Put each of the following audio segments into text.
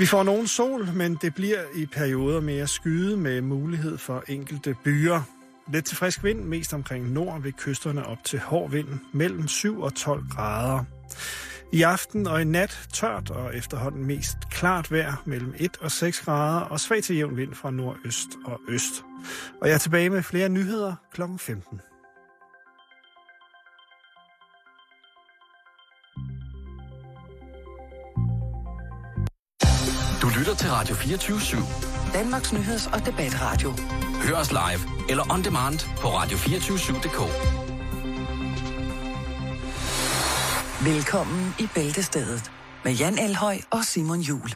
Vi får nogen sol, men det bliver i perioder mere skyde med mulighed for enkelte byer. Lidt til frisk vind, mest omkring nord ved kysterne op til hård vind, mellem 7 og 12 grader. I aften og i nat tørt og efterhånden mest klart vejr mellem 1 og 6 grader og svag til jævn vind fra nordøst og øst. Og jeg er tilbage med flere nyheder kl. 15. Du lytter til Radio 24-7. Danmarks Nyheds- og Debatradio. Hør os live eller on demand på radio247.dk. Velkommen i Bæltestedet med Jan Elhøj og Simon Jul.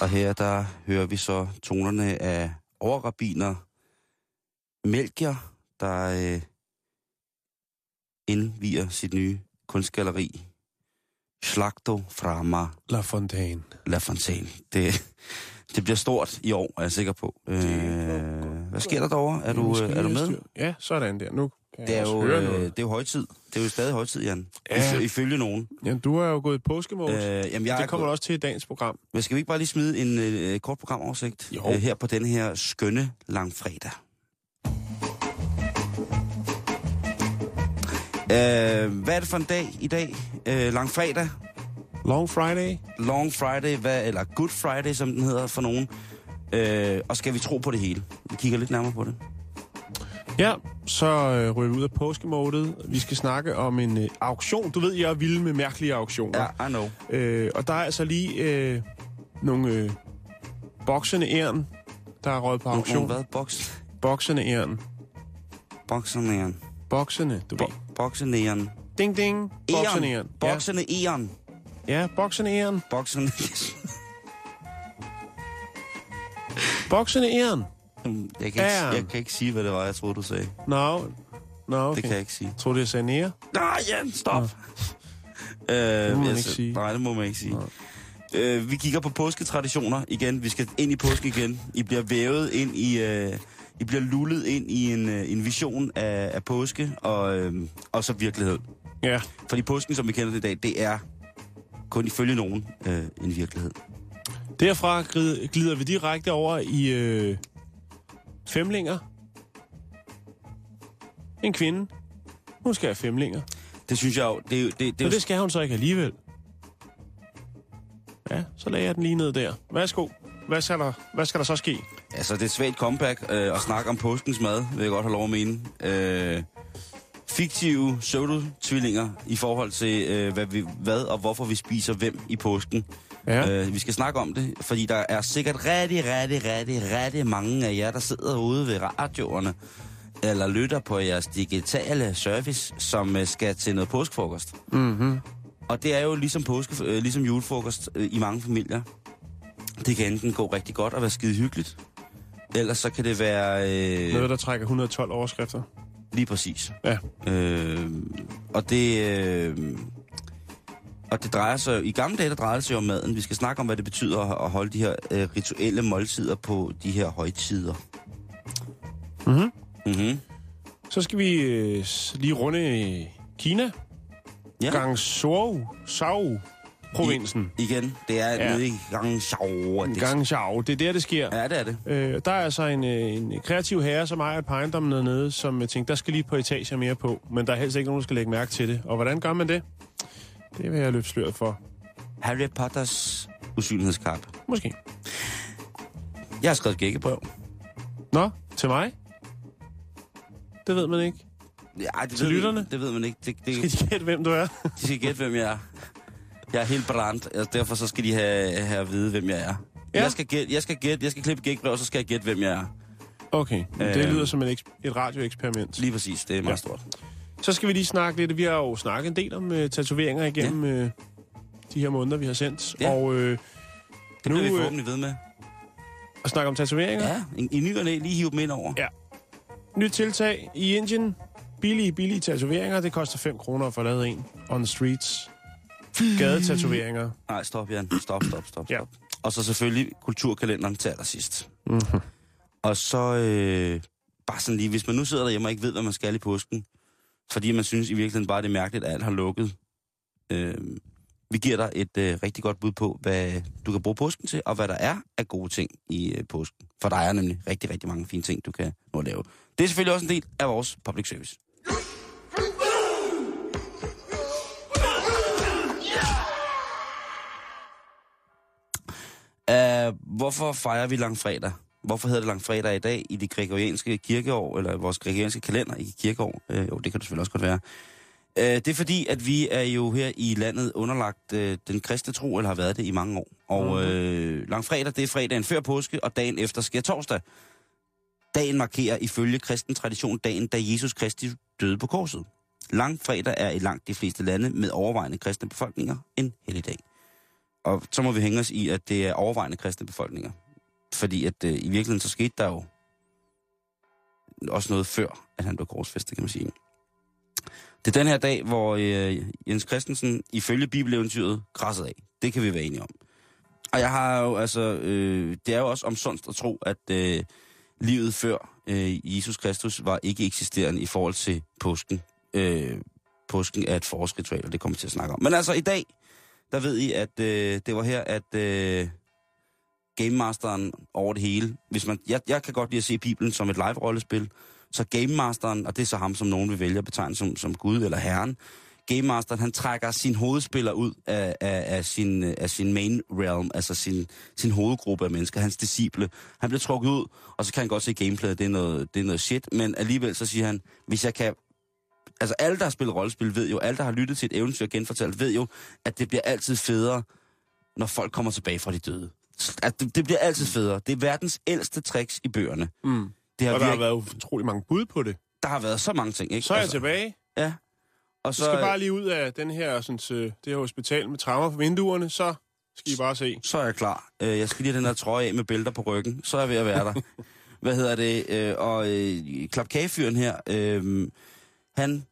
Og her der hører vi så tonerne af overrabiner Melchior, der øh, indviger sit nye kunstgalleri. Slagto Frama La Fontaine. La Fontaine. Det, det bliver stort i år, er jeg sikker på. Øh, hvad sker der derovre? Er du, øh, er du med? Ja, sådan der. Nu kan Det er, jo, øh, noget. det er jo højtid. Det er jo stadig højtid, Jan. Ja. Ifølge nogen. Jamen, du er jo gået i påskemode. Øh, jamen, jeg det er kommer gået- også til i dagens program. Men skal vi ikke bare lige smide en øh, kort programoversigt Jo. øh, her på denne her skønne langfredag? Øh, hvad er det for en dag i dag? Øh, langfredag? Long Friday. Long Friday, hvad, eller Good Friday, som den hedder for nogen. Øh, og skal vi tro på det hele? Vi kigger lidt nærmere på det. Ja, så øh, ryger vi ud af påskemodet. Vi skal snakke om en øh, auktion. Du ved, jeg er vild med mærkelige auktioner. Ja, I know. Øh, og der er altså lige øh, nogle øh, boksende æren, der er røget på auktion. nogle hvad? Boks, Boksende æren. boksernæren. Boksende, du ved. Bo, boksenæren. Ding, ding. Boksende æren. Boksende æren. ja, boksende æren. Boksende... Boksende æren. Jeg, kan ikke, jeg kan ikke sige, hvad det var, jeg troede, du sagde. Nå, Nå okay. Det kan jeg ikke sige. Tror du, jeg sagde nære? Nej, Jan, stop. Øh, må man ikke sige. Nej, det må man ikke sige. Øh, vi kigger på påsketraditioner igen. Vi skal ind i påske igen. I bliver vævet ind i... Øh, I bliver lullet ind i en, øh, en vision af, af påske og, øh, og så virkelighed. Ja. Fordi påsken, som vi kender det i dag, det er kun ifølge nogen øh, en virkelighed. Derfra glider, glider vi direkte over i øh, femlinger. En kvinde. Hun skal have femlinger. Det synes jeg jo... Det, det, det, Men det skal hun så ikke alligevel. Ja, så lagde jeg den lige ned der. Værsgo. Hvad skal der, hvad skal der så ske? Altså, det er et svagt comeback øh, at snakke om påskens mad, vil jeg godt have lov at mene. Øh, fiktive pseudo-tvillinger i forhold til, øh, hvad, vi, hvad og hvorfor vi spiser hvem i påsken. Ja. Øh, vi skal snakke om det, fordi der er sikkert rigtig, rigtig, rigtig, rigtig mange af jer, der sidder ude ved radioerne, eller lytter på jeres digitale service, som øh, skal til noget påskefrokost. Mm-hmm. Og det er jo ligesom, påske, øh, ligesom julefrokost øh, i mange familier. Det kan enten gå rigtig godt og være skide hyggeligt, ellers så kan det være øh, Noget, der trækker 112 overskrifter. lige præcis. Ja. Øh, og det... Øh, og det drejer sig, i gamle dage, der drejer det sig om maden. Vi skal snakke om, hvad det betyder at holde de her øh, rituelle måltider på de her højtider. Mhm. Mm-hmm. Så skal vi øh, lige runde øh, Kina. Ja. Guangzhou, Shao, provinsen. Igen, det er Ja. nede i. I, Guangzhou, det er der, det sker. Ja, det er det. Øh, der er altså en, øh, en kreativ herre, som ejer et par ejendomme dernede, som jeg tænkte, der skal lige et par etager mere på, men der er helst ikke nogen, der skal lægge mærke til det. Og hvordan gør man det? Det vil jeg løfte sløret for. Harry Potters usynlighedskappe. Måske. Jeg har skrevet et gækkebrev. Nå, til mig? Det ved man ikke. Ja, det Til ved lytterne? Det ved man ikke. Det, det, Skal de gætte, hvem du er? De skal gætte, hvem jeg er. Jeg er helt brændt, altså, derfor så skal de have, have at vide, hvem jeg er. Ja. Jeg skal gætte, jeg skal gætte, jeg skal klippe gækbrev, og så skal jeg gætte, hvem jeg er. Okay, men det lyder som et, et radioeksperiment. Lige præcis, det er meget ja. stort. Så skal vi lige snakke lidt. Vi har jo snakket en del om uh, tatoveringer igennem ja. uh, de her måneder, vi har sendt. Ja. Og uh, Det Nu, bliver vi øh, forhåbentlig ved med. at snakke om tatoveringer. Ja, i, i ny og lige hive dem ind over. Ja. Nyt tiltag i Indien. Billige, billige tatoveringer. Det koster 5 kroner at få lavet en on the streets. Gadetatoveringer. Nej, stop, Jan. Stop, stop, stop, Ja. stop. Og så selvfølgelig kulturkalenderen til allersidst. Mm-hmm. Og så øh, bare sådan lige, hvis man nu sidder derhjemme og ikke ved, hvad man skal i påsken, fordi man synes i virkeligheden bare, det er mærkeligt, at alt har lukket. Øh, vi giver dig et øh, rigtig godt bud på, hvad du kan bruge påsken til, og hvad der er af gode ting i øh, påsken. For der er nemlig rigtig, rigtig mange fine ting, du kan nå at lave. Det er selvfølgelig også en del af vores public service. Uh, hvorfor fejrer vi langfredag? Hvorfor hedder det langfredag i dag i det gregorianske kirkeår, eller vores gregorianske kalender i kirkeår? Uh, jo, det kan det selvfølgelig også godt være. Uh, det er fordi, at vi er jo her i landet underlagt uh, den kristne tro, eller har været det i mange år. Og uh, langfredag, det er fredagen før påske, og dagen efter sker torsdag. Dagen markerer ifølge kristen tradition dagen, da Jesus Kristus døde på korset. Langfredag er i langt de fleste lande med overvejende kristne befolkninger en helligdag. Og så må vi hænge os i, at det er overvejende kristne befolkninger. Fordi at øh, i virkeligheden så skete der jo også noget før, at han blev korsfæstet, kan man sige. Det er den her dag, hvor øh, Jens Christensen ifølge bibeleventyret græssede af. Det kan vi være enige om. Og jeg har jo, altså, øh, det er jo også omsonst at tro, at øh, livet før øh, Jesus Kristus var ikke eksisterende i forhold til påsken. Øh, påsken er et forårsritual, og det kommer vi til at snakke om. Men altså i dag, der ved I, at øh, det var her, at øh, Game Masteren over det hele, hvis man, jeg, jeg kan godt lide at se Bibelen som et live-rollespil, så Game Masteren, og det er så ham, som nogen vil vælge at betegne som, som Gud eller Herren, Game Masteren, han trækker sin hovedspiller ud af, af, af, sin, af sin main realm, altså sin, sin hovedgruppe af mennesker, hans disciple. Han bliver trukket ud, og så kan han godt se gameplayet, det er noget, det er noget shit, men alligevel så siger han, hvis jeg kan altså alle, der har spillet rollespil, ved jo, alle, der har lyttet til et eventyr genfortalt, ved jo, at det bliver altid federe, når folk kommer tilbage fra de døde. At det, bliver altid federe. Det er verdens ældste tricks i bøgerne. Mm. Det har Og der har virke, været utrolig mange bud på det. der har været så mange ting, ikke? Så er jeg tilbage. Ja. Og Så så, skal bare lige ud af den her, sådan, øh, det her hospital med traumer på vinduerne, så skal I bare se. så er jeg klar. Øh, Jeg skal lige have den her trøje af med bælter på ryggen. Så er jeg ved at være der. Hvad hedder det? Øh, Og klapkagefyren her, øh, han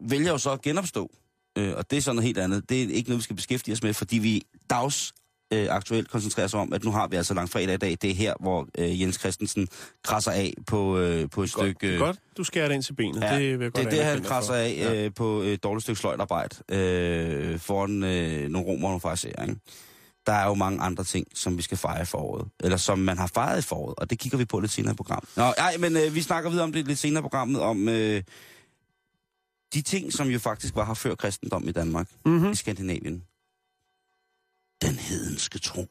vælger jo så at genopstå. Og det er sådan noget helt andet. Det er ikke noget, vi skal beskæftige os med, fordi vi dags øh, aktuelt koncentrerer os om, at nu har vi altså langfredag i dag. Det er her, hvor øh, Jens Christensen krasser af på, øh, på et Godt, stykke... er godt, du skærer det ind til benet. Ja, det vil jeg godt det er det, han krasser for. af Ja. øh, på et dårligt stykke sløjtarbejde øh, foran øh, nogle romer og nogle farisæer, ikke? Der er jo mange andre ting, som vi skal fejre i foråret. Eller som man har fejret i foråret, og det kigger vi på lidt senere i programmet. Nå, ej, men øh, vi snakker videre om det lidt senere i programmet, om øh, de ting, som jo faktisk var her før kristendom i Danmark, Mhm. i Skandinavien. Den hedenske tro.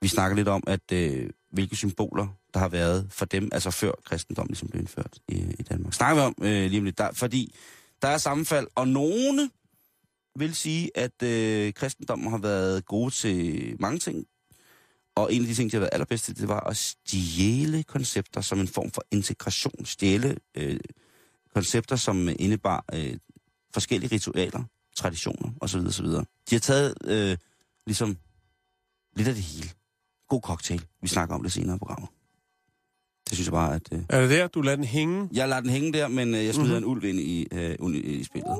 Vi snakker lidt om, at øh, hvilke symboler, der har været for dem, altså før kristendommen ligesom blev indført i, i Danmark. Snakker vi om øh, lige om lidt, der, fordi der er sammenfald, og nogle vil sige, at øh, kristendommen har været gode til mange ting, og en af de ting, der har været allerbedst til, det var at stjæle koncepter som en form for integration. Stjæle øh, koncepter, som indebar øh, forskellige ritualer, traditioner osv. osv. De har taget øh, ligesom lidt af det hele. God cocktail. Vi snakker om det senere i programmet. Det synes jeg bare, at... Øh, Er det der, du lader den hænge? jeg lader den hænge der, men øh, jeg smider Mhm. mm-hmm. en ulv ind i, øh, i, spillet.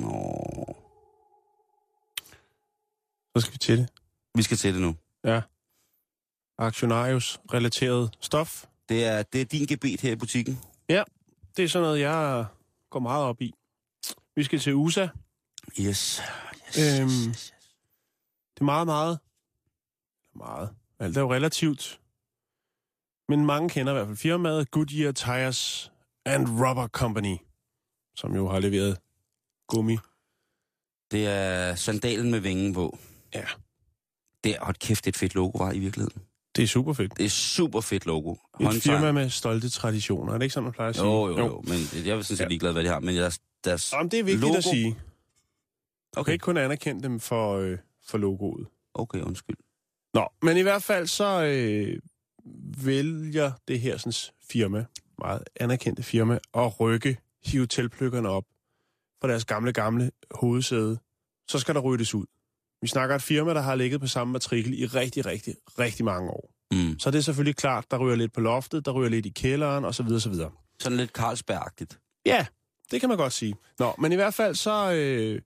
Nå. Så skal vi til det. Vi skal til det nu. Aktionarius-relateret stof. Det er, det er din gebet her i butikken. Det er sådan noget, jeg går meget op i. Vi skal til USA. Yes. yes, Øhm. yes, yes. Det er meget, meget... Meget. Alt er jo relativt. Men mange kender i hvert fald firmaet Goodyear Tires and Rubber Company, som jo har leveret gummi. Det er sandalen med vingen på. Ja. Det er, hold kæft, et fedt logo, var i virkeligheden. Det er super fedt. Det er super fedt logo. Et firma med stolte traditioner. Er det ikke sådan, man plejer at sige? Jo, jo, jo. Men jeg er sådan set Ja. ligeglad, hvad de har. Men deres, deres Jamen, det er vigtigt logo... at sige. Du kan Okay, ikke kun anerkende dem for, øh, for logoet. okay, undskyld. Nå, men i hvert fald så øh, vælger det her sådan, firma, meget anerkendte firma, at rykke hive teltpløkkerne op fra deres gamle, gamle hovedsæde. Så skal der ryddes ud. Vi snakker et firma, der har ligget på samme matrikel i rigtig, rigtig, rigtig mange år. Mm. Så det er selvfølgelig klart, der ryger lidt på loftet, der ryger lidt i kælderen osv. osv. Sådan lidt Carlsberg-agtigt. Ja, det kan man godt sige. Nå, men i hvert fald så, øh,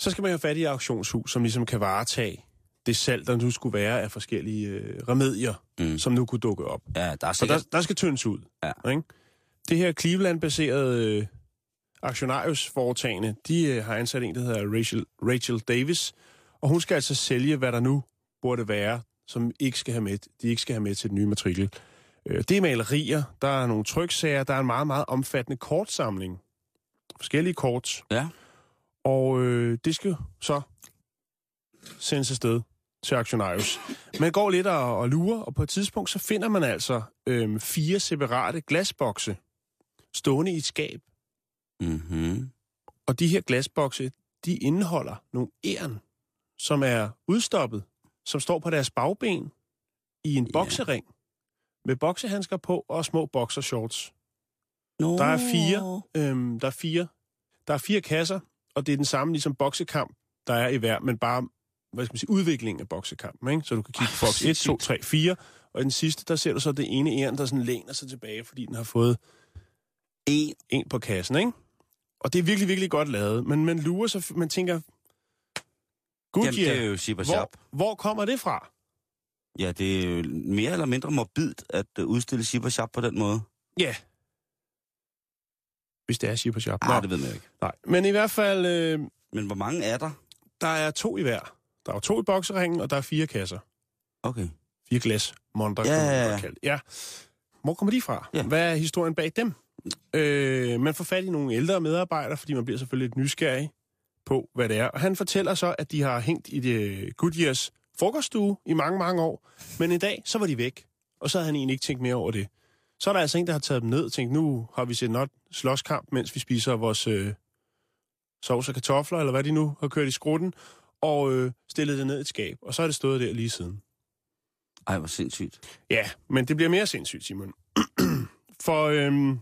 Så skal man have fat i et auktionshus, som ligesom kan varetage det salg, der nu skulle være af forskellige øh, remedier, Mm. som nu kunne dukke op. Ja, der er Så sikkert... der, der skal tyndes ud. Ja. Ikke? Det her Cleveland-baserede øh, aktionarius-foretagende, de øh, har ansat en, der hedder Rachel, Rachel Davis, og hun skal altså sælge, hvad der nu burde være, som ikke skal have med, de ikke skal have med til den nye matrikel. Øh, det er malerier, der er nogle tryksager, der er en meget, meget omfattende kortsamling. Forskellige kort. Ja. Og øh, det skal så sendes afsted til aktionarius. Man går lidt og, og lurer, og på et tidspunkt så finder man altså øh, fire separate glasbokse stående i et skab. Mm-hmm. Og de her glasbokse, de indeholder nogle æren, som er udstoppet, som står på deres bagben i en Ja. boksering med boksehandsker på og små boxershorts. No. Der er fire, øhm, der er fire, der er fire kasser, og det er den samme ligesom boksekamp, der er i hver, men bare hvad skal man sige, udviklingen af boksekampen, ikke? Så du kan kigge på boks 1, 2, sindssygt. 3, 4, og i den sidste, der ser du så det ene æren, der sådan læner sig tilbage, fordi den har fået En. en på kassen, ikke? Og det er virkelig, virkelig godt lavet, men man lurer sig, man tænker, Jamen, Goodyear, det er jo Shibba hvor, Shab. hvor kommer det fra? Ja, det er jo mere eller mindre morbidt at øh, udstille Shab på den måde. Ja. Hvis det er Shibba Shop. Ah, det ved man ikke. Nej. Men i hvert fald, øh, Men hvor mange er der? der er to i hver. Der er to i bokseringen, og der er fire kasser. Okay. Fire glas monter, Ja, ja, ja. det. ja. Hvor kommer de fra? Ja. Hvad er historien bag dem? Øh, man får fat i nogle ældre medarbejdere, fordi man bliver selvfølgelig lidt nysgerrig på, hvad det er. Og han fortæller så, at de har hængt i det Goodyears frokoststue i mange, mange år. Men en dag, så var de væk. Og så havde han egentlig ikke tænkt mere over det. Så er der altså en, der har taget dem ned og tænkt, nu har vi set not slåskamp, mens vi spiser vores øh, sovs og kartofler, eller hvad de nu har kørt i skrutten, og øh, stillet det ned i et skab. Og så er det stået der lige siden. Ej, hvor sindssygt. Ja, men det bliver mere sindssygt, Simon. For øhm,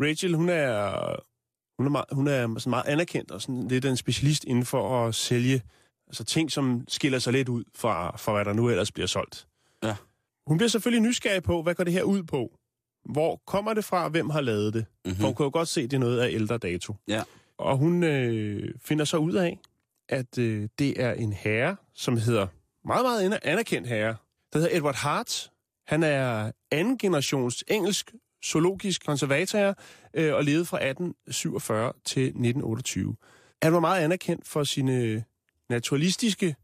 Rachel, hun er, hun er, meget, hun er sådan meget anerkendt og sådan lidt en specialist inden for at sælge altså ting, som skiller sig lidt ud fra, fra hvad der nu ellers bliver solgt. Ja. Hun bliver selvfølgelig nysgerrig på, hvad går det her ud på? Hvor kommer det fra? Hvem har lavet det? Mm-hmm. For hun kan jo godt se, at det er noget af ældre dato. Ja. Og hun øh, finder så ud af, at øh, det er en herre, som hedder, meget, meget anerkendt herre, der hedder Edward Hart. Han er anden generations engelsk zoologisk konservator øh, og levede fra 1847 til 1928. Han var meget anerkendt for sine naturalistiske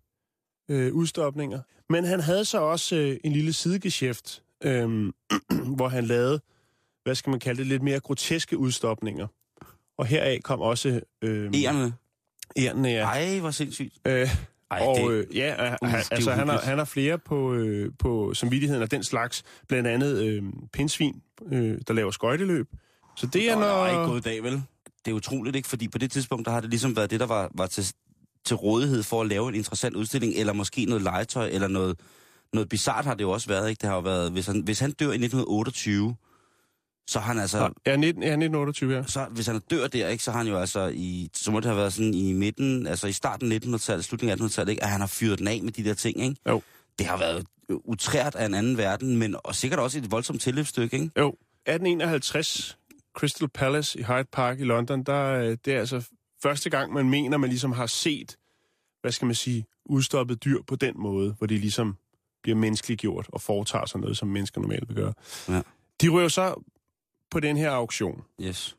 øh, udstopninger, men han havde så også øh, en lille sidegeschæft, øh, hvor han lavede, hvad skal man kalde det, lidt mere groteske udstopninger. Og heraf kom også... Øh, Erne. Ærerne, ja. Ej, hvor sindssygt. Øh, Ej, og det, øh, ja, Uh, han, det er altså, han, har, han har flere på, øh, på samvittigheden af den slags. Blandt andet øh, pindsvin, øh, der laver skøjteløb. Så det er ikke når... gået dag, vel? Det er utroligt, ikke? Fordi på det tidspunkt, der har det ligesom været det, der var, var til, til rådighed for at lave en interessant udstilling, eller måske noget legetøj, eller noget, noget bizart har det jo også været, ikke? Det har jo været, hvis han, hvis han dør i 1928, så han altså... Ja, 19, ja, 1928, ja. så, hvis han dør der, ikke, så har han jo altså i, så må det have været sådan i midten, altså i starten af 1900-tallet, slutningen af 1800-tallet, ikke, at han har fyret den af med de der ting, ikke? Jo. Det har været utrært af en anden verden, men og sikkert også et voldsomt tilløbsstykke, ikke? Jo, 1851, Crystal Palace i Hyde Park i London, der, øh, det er altså første gang, man mener, man ligesom har set, hvad skal man sige, udstoppet dyr på den måde, hvor de ligesom bliver menneskeligt gjort og foretager sig noget, som mennesker normalt vil gøre. Ja. De ryger så på den her auktion. Yes.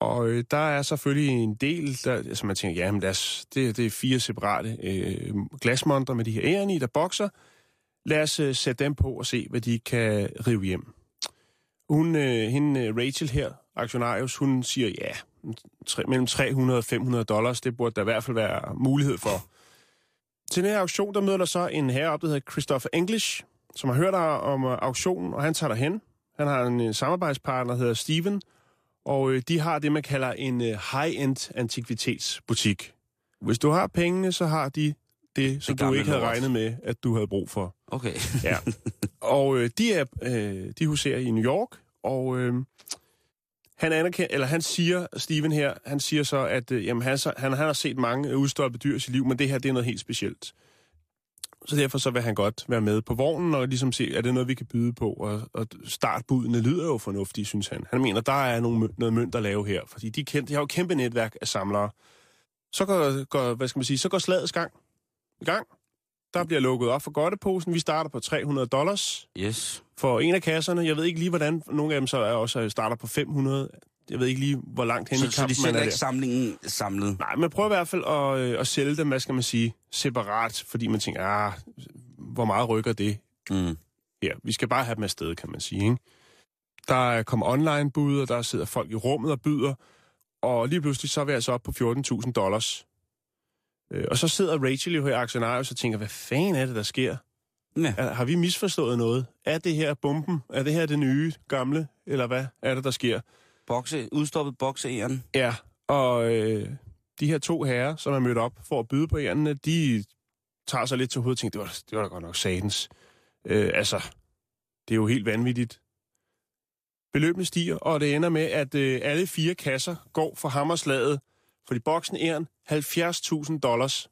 Og øh, der er selvfølgelig en del, der, altså man tænker, jamen das, det, det er fire separate øh, glasmonter med de her æren i, der bokser. Lad os øh, sætte dem på og se, hvad de kan rive hjem. Hun, øh, hende, øh, Rachel her, aktionarius, hun siger, ja, tre, mellem 300 og 500 dollars, det burde der i hvert fald være mulighed for. Til den her auktion, der møder der så en herre op, der hedder Christopher English, som har hørt om øh, auktionen, og han tager derhen. Han har en øh, samarbejdspartner, der hedder Steven, og øh, de har det, man kalder en øh, high-end antikvitetsbutik. Hvis du har pengene, så har de det, som Det du ikke havde regnet med, at du havde brug for. Okay. Ja. og øh, de, er, øh, de huserer i New York, og øh, han, anerkend, eller han siger, Steven her, han siger så, at øh, jamen, han, så- han, han har set mange udstoppede dyr i sit liv, men det her det er noget helt specielt. Så derfor så vil han godt være med på vognen og ligesom se, er det noget, vi kan byde på? Og, og startbudene lyder jo fornuftige, synes han. Han mener, der er nogle, noget mønt at lave her, fordi de, kendt, de har jo et kæmpe netværk af samlere. så går, går, hvad skal man sige, så går slagets gang i gang. Der bliver lukket op for godteposen. Vi starter på 300 dollars Yes. for en af kasserne. Jeg ved ikke lige, hvordan nogle af dem så er også starter på 500. Jeg ved ikke lige, hvor langt hen Så, i så de kampen man er ikke der. samlingen samlet? Nej, men prøv i hvert fald at, øh, at sælge dem, hvad skal man sige, separat, fordi man tænker, ah, hvor meget rykker det Mm. her? Vi skal bare have dem afsted, kan man sige. Ikke? Der kommer online-bud, og der sidder folk i rummet og byder, og lige pludselig så er vi altså op på 14.000 dollars. Øh, Og så sidder Rachel jo her i Aktionarius og tænker, hvad fanden er det, der sker? Ja. Er, har vi misforstået noget? Er det her bomben? Er det her det nye, gamle? Eller hvad er det, der sker? Bokse, udstoppet bokseæren. Ja, og øh, de her to herrer, som er mødt op for at byde på ærende, de tager sig lidt til hovedet og tænker, det var, det var da godt nok satans. Øh, altså, det er jo helt vanvittigt. Beløbene stiger, og det ender med, at øh, alle fire kasser går for hammerslaget, for de boksende æren 70.000 dollars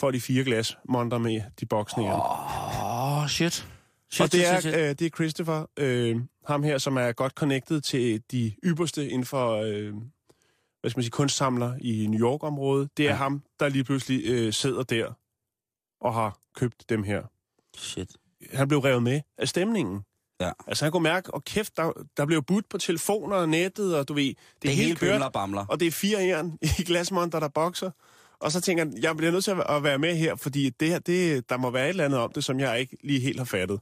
for de fire glas monter med de boksende æren. Åh, oh, shit. shit. Og det shit, shit, er, øh, det er Christopher, øh, ham her, som er godt connected til de ypperste inden for, øh, hvad skal man sige, kunstsamler i New York-området. Det er ja. Ham, der lige pludselig øh, sidder der og har købt dem her. Shit. Han blev revet med af stemningen. Ja. Altså han kunne mærke, og kæft, der, der blev budt på telefoner og nettet, og du ved, det, Det er hele hele kørt, bamler. og det er fire jern i glasmonter, der bokser. Og så tænker han, jeg bliver nødt til at at være med her, fordi det her, det, der må være et eller andet om det, som jeg ikke lige helt har fattet.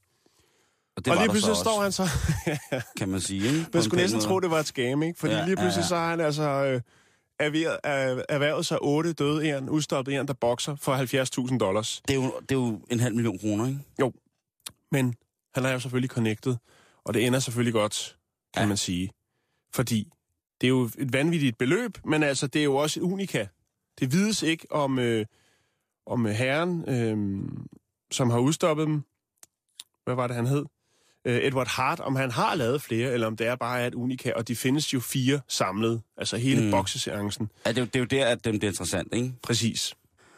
Og det og lige pludselig så står han så... kan man sige. Ikke? Man skulle næsten tro, det var et scam, ikke? Fordi Ja, lige pludselig ja, ja. så har han altså øh, erhvervet, er, erhvervet sig otte døde æren, udstoppet æren, der bokser for 70.000 dollars. Det er, jo, det er jo en halv million kroner, ikke? Men han er jo selvfølgelig connected, og det ender selvfølgelig godt, kan ja. man sige. Fordi det er jo et vanvittigt beløb, men altså, det er jo også unika. Det vides ikke om, øh, om herren, øh, som har udstoppet dem. Hvad var det, han hed? Øh, Edward Hart, om han har lavet flere, eller om det er bare et unika, og de findes jo fire samlet. Altså hele Mm. bokseseancen. Ja, det, er jo, det er jo der, at det bliver interessant, ikke? Præcis.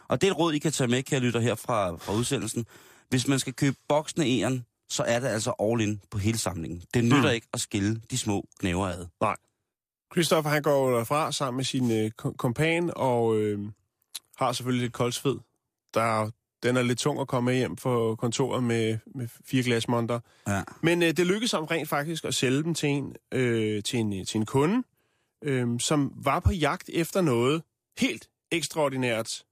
Og det er et råd, I kan tage med, kære lytter, her fra, fra udsendelsen. Hvis man skal købe boksende æren, så er det altså all in på hele samlingen. Det nytter Mm. ikke at skille de små knæver ad. Christopher, han går derfra sammen med sin øh, kom- kompan, og øh, har selvfølgelig lidt koldsved. Der, den er lidt tung at komme hjem på kontoret med, med fire glasmonter. Ja. Men øh, det lykkedes ham rent faktisk at sælge dem til en, øh, til en, til en kunde, øh, som var på jagt efter noget helt ekstraordinært.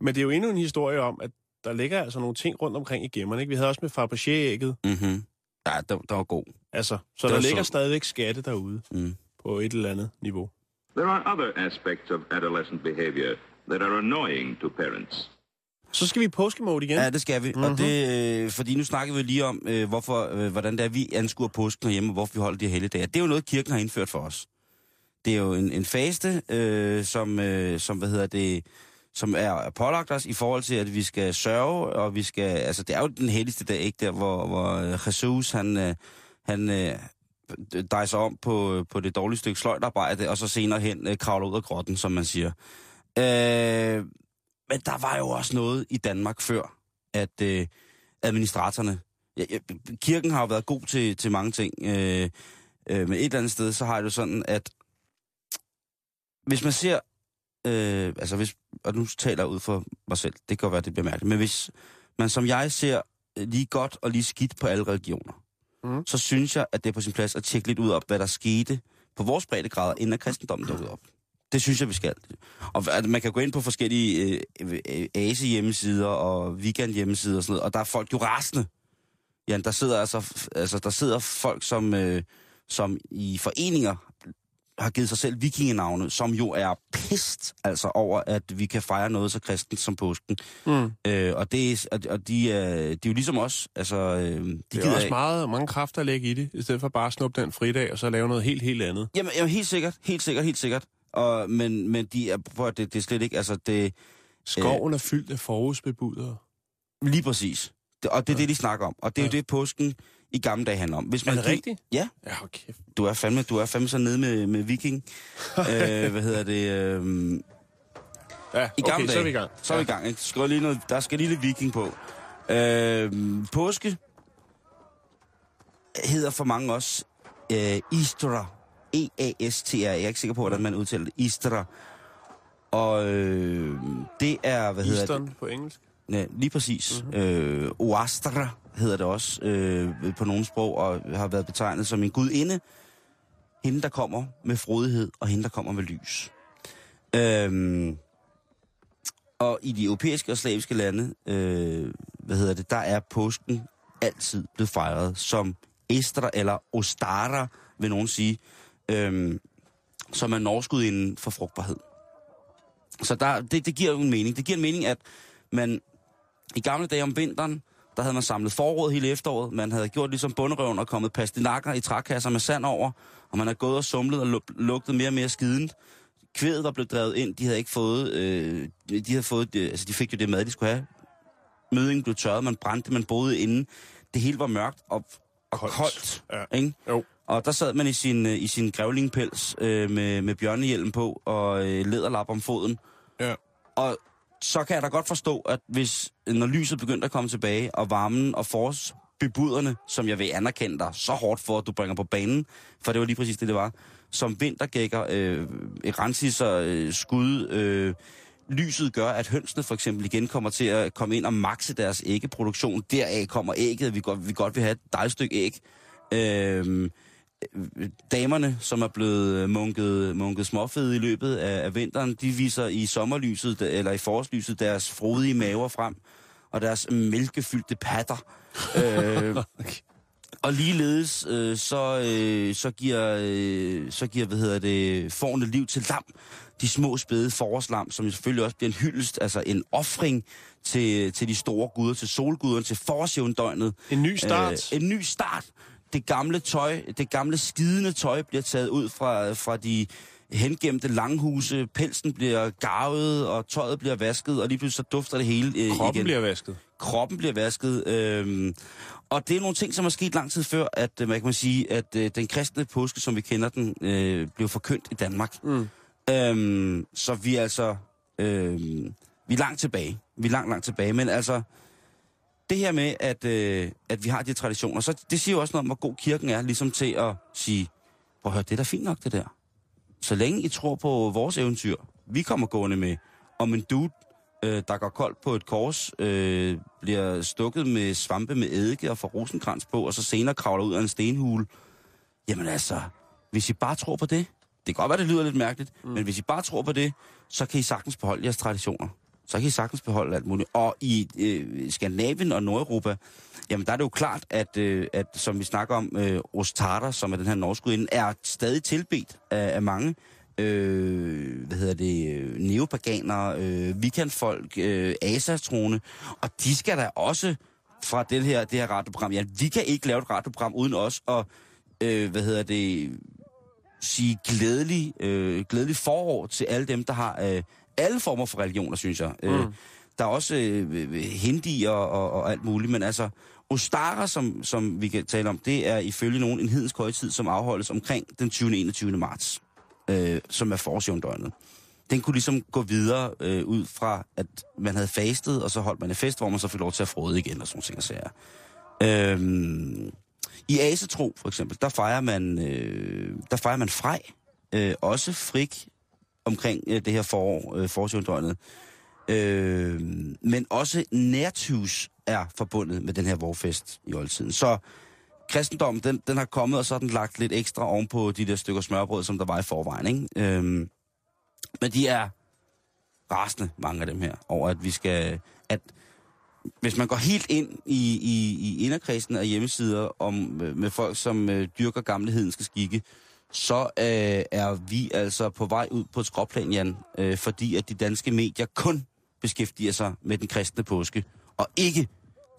Men det er jo endnu en historie om, at der ligger altså nogle ting rundt omkring i gemmerne. Ikke? Vi havde også med Fabergé-ægget. Mm-hmm. Ja, der, der var god. Altså, så der var ligger så- stadigvæk skatte derude Mm. på et eller andet niveau. There are other aspects of adolescent behavior that are annoying to parents. Så skal vi i påskemode igen. Ja, det skal vi. Mm-hmm. Og Mhm. det, øh, fordi nu snakker vi lige om, øh, hvorfor, øh, hvordan det er, vi anskuer påsken herhjemme, og hvorfor vi holder de her helligdage. Det er jo noget, kirken har indført for os. Det er jo en, en faste, øh, som, øh, som, hvad hedder det, som er pålagt os i forhold til, at vi skal sørge, og vi skal, altså det er jo den helligste dag, ikke der, hvor, hvor øh, Jesus, han, øh, han øh, dejser om på, på det dårlige stykke sløjtarbejde, og så senere hen øh, kravler ud af grotten, som man siger. Øh, men der var jo også noget i Danmark før, at øh, administratorerne... Ja, kirken har jo været god til, til mange ting, øh, øh, men et eller andet sted, så har det jo sådan, at hvis man ser... Øh, altså hvis, og nu taler jeg ud for mig selv, det kan godt være, det bliver mærkeligt, men hvis man som jeg ser øh, lige godt og lige skidt på alle religioner, Mhm. så synes jeg, at det er på sin plads at tjekke lidt ud op, hvad der skete på vores breddegrader, inden at kristendommen dukkede op. Det synes jeg, vi skal. Og man kan gå ind på forskellige øh, øh, ASE hjemmesider og weekend hjemmesider og sådan noget, og der er folk jo rasende. Ja, der sidder altså, altså der sidder folk, som, øh, som i foreninger har givet sig selv vikingenavne, som jo er pist altså over, at vi kan fejre noget så kristent som påsken. Mm. Øh, og det er, og, og de, er, de er jo ligesom os. Altså, øh, de Det er også af- meget, mange kræfter at lægge i det, i stedet for bare at snuppe den fridag, og så lave noget helt, helt andet. Jamen, jamen, helt sikkert, helt sikkert, helt sikkert. Og, men, men de er, prøv at det, det er slet ikke, altså det, Skoven er fyldt af forårsbebudere. lige præcis. Det, og det er Ja. det, de snakker om. Og det er jo Ja. det, påsken i gamle dage handler om. Hvis Er man det gi- rigtigt? Ja, Ja, okay. du er fandme, du er fandme så nede med, med viking. øh, hvad hedder det? Øh, Ja, I gamle okay, så er vi i dage. gang. Så er vi i gang, ikke? Skal lige noget, der skal lige lidt viking på. Øh, påske hedder for mange også øh, Easter. E-A-S-T-R. Jeg er ikke sikker på, hvordan man udtaler det. Easter. Og øh, det er, hvad hedder det? Eastern på engelsk. Ja, lige præcis. Mm-hmm. Øh, Oastra hedder det også øh, på nogle sprog, og har været betegnet som en gudinde. Hende, der kommer med frodighed, og hende, der kommer med lys. Øhm, og i de europæiske og slaviske lande, øh, hvad hedder det, der er påsken altid blevet fejret som Estra eller Ostara, vil nogen sige, øh, som er norskudinde for frugtbarhed. Så der, det, det giver jo en mening. Det giver en mening, at man i gamle dage om vinteren, der havde man samlet forråd hele efteråret. Man havde gjort ligesom bunderøven og kommet pastinakker i trækasser med sand over, og man har gået og sumlet og lu- lugtet mere og mere skident. Kvædet var blevet drevet ind, de havde ikke fået, øh, de havde fået, øh, altså de fik jo det mad, de skulle have. Mødingen blev tørret, man brændte, man boede inde. Det hele var mørkt og, og koldt. koldt Ja. ikke? Jo. Og der sad man i sin, øh, i sin grævlingpels øh, med, med bjørnehjelm på og øh, læderlap om foden. Ja. Og så kan jeg da godt forstå, at hvis, når lyset begyndte at komme tilbage, og varmen og forårsbebuderne, som jeg vil anerkende dig så hårdt for, at du bringer på banen, for det var lige præcis det, det var, som vintergækker, øh, rensiser, øh, skud, øh, lyset gør, at hønsene for eksempel igen kommer til at komme ind og makse deres æggeproduktion. Deraf kommer ægget, vi godt, vi godt vil have et dejligt stykke æg. Øh, damerne, som er blevet munket, munket småfede i løbet af, af vinteren, de viser i sommerlyset, eller i forårslyset, deres frodige maver frem, og deres mælkefyldte patter. øh, og ligeledes, øh, så, øh, så giver, øh, så giver, hvad hedder det, forne liv til lam. De små spæde forårslam, som selvfølgelig også bliver en hyldest, altså en offring til, til de store guder, til solguderne, til forårsjævndøgnet. En ny start. Øh, en ny start. Det gamle tøj, det gamle skidende tøj bliver taget ud fra, fra de hengemte langhuse. Pelsen bliver garvet, og tøjet bliver vasket, og lige pludselig så dufter det hele øh, Kroppen igen. bliver vasket. Kroppen bliver vasket. Øh, og det er nogle ting, som er sket lang tid før, at øh, man kan sige, at øh, den kristne påske, som vi kender den, øh, blev forkyndt i Danmark. Mm. Øhm, så vi er altså... Øh, vi er langt tilbage. Vi er langt, langt tilbage. Men altså, det her med, at, øh, at vi har de traditioner, så det siger jo også noget om, hvor god kirken er, ligesom til at sige, prøv at høre, det er da fint nok, det der. Så længe I tror på vores eventyr, vi kommer gående med, om en dude, øh, der går koldt på et kors, øh, bliver stukket med svampe med eddike og får rosenkrans på, og så senere kravler ud af en stenhule. Jamen altså, hvis I bare tror på det, det kan godt være, det lyder lidt mærkeligt, mm. men hvis I bare tror på det, så kan I sagtens beholde jeres traditioner. Så kan I sagtens beholde alt muligt. Og i øh, Skandinavien og Nordeuropa, jamen der er det jo klart, at, øh, at som vi snakker om, øh, Ostara, som er den her norskudinde, er stadig tilbedt af, af mange øh, hvad hedder det, øh, neopaganere, øh, weekendfolk, øh, asatrone, og de skal da også fra det her, det her radioprogram, ja, vi kan ikke lave et radioprogram uden os, og øh, hvad hedder det, sige glædelig, øh, glædelig forår til alle dem, der har øh, alle former for religioner, synes jeg. Mm. Øh, der er også øh, hindi og, og, og alt muligt, men altså, Ostara, som, som vi kan tale om, det er ifølge nogen en hedensk højtid, som afholdes omkring den 20. 21. marts, øh, som er forårsjævndøgnet. Den kunne ligesom gå videre øh, ud fra, at man havde fastet, og så holdt man en fest, hvor man så fik lov til at frode igen, og sådan ting sager. Øhm, I Asetro, for eksempel, der fejrer man, øh, der fejrer man frej, øh, også frik omkring øh, det her forår, øh, forårsjævndøgnet. Øh, men også nærtus er forbundet med den her vorfest i oldtiden. Så kristendommen, den, den har kommet, og så den lagt lidt ekstra ovenpå de der stykker smørbrød, som der var i forvejen. Ikke? Øh, men de er rasende, mange af dem her, over at vi skal... At hvis man går helt ind i, i, i inderkredsen af hjemmesider om, øh, med folk, som øh, dyrker gamle hedenske skikke, så øh, er vi altså på vej ud på et skråplan, Jan, øh, fordi at de danske medier kun beskæftiger sig med den kristne påske, og ikke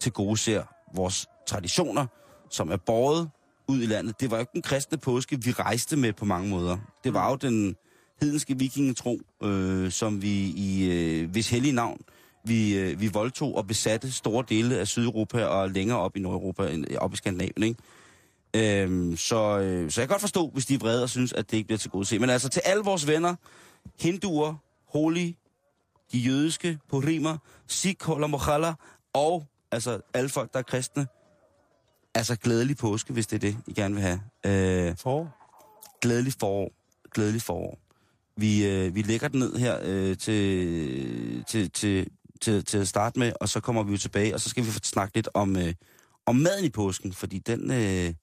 til gode ser vores traditioner, som er båret ud i landet. Det var jo ikke den kristne påske, vi rejste med på mange måder. Det var jo den hedenske vikingetro, øh, som vi i øh, hvis hellige navn, vi, øh, vi voldtog og besatte store dele af Sydeuropa og længere op i Nordeuropa, øh, op i Skandinavien, ikke? Øhm, så, øh, så jeg kan godt forstå, hvis de er vrede og synes, at det ikke bliver til gode se. Men altså til alle vores venner, hinduer, holi, de jødiske, purimer, sikh, mochalla, og altså alle folk, der er kristne, altså glædelig påske, hvis det er det, I gerne vil have. Øh, For? glædelig forår. Glædelig forår. Vi, øh, vi lægger den ned her øh, til, til, til, til, til at starte med, og så kommer vi jo tilbage, og så skal vi snakke lidt om, øh, om maden i påsken, fordi den, øh,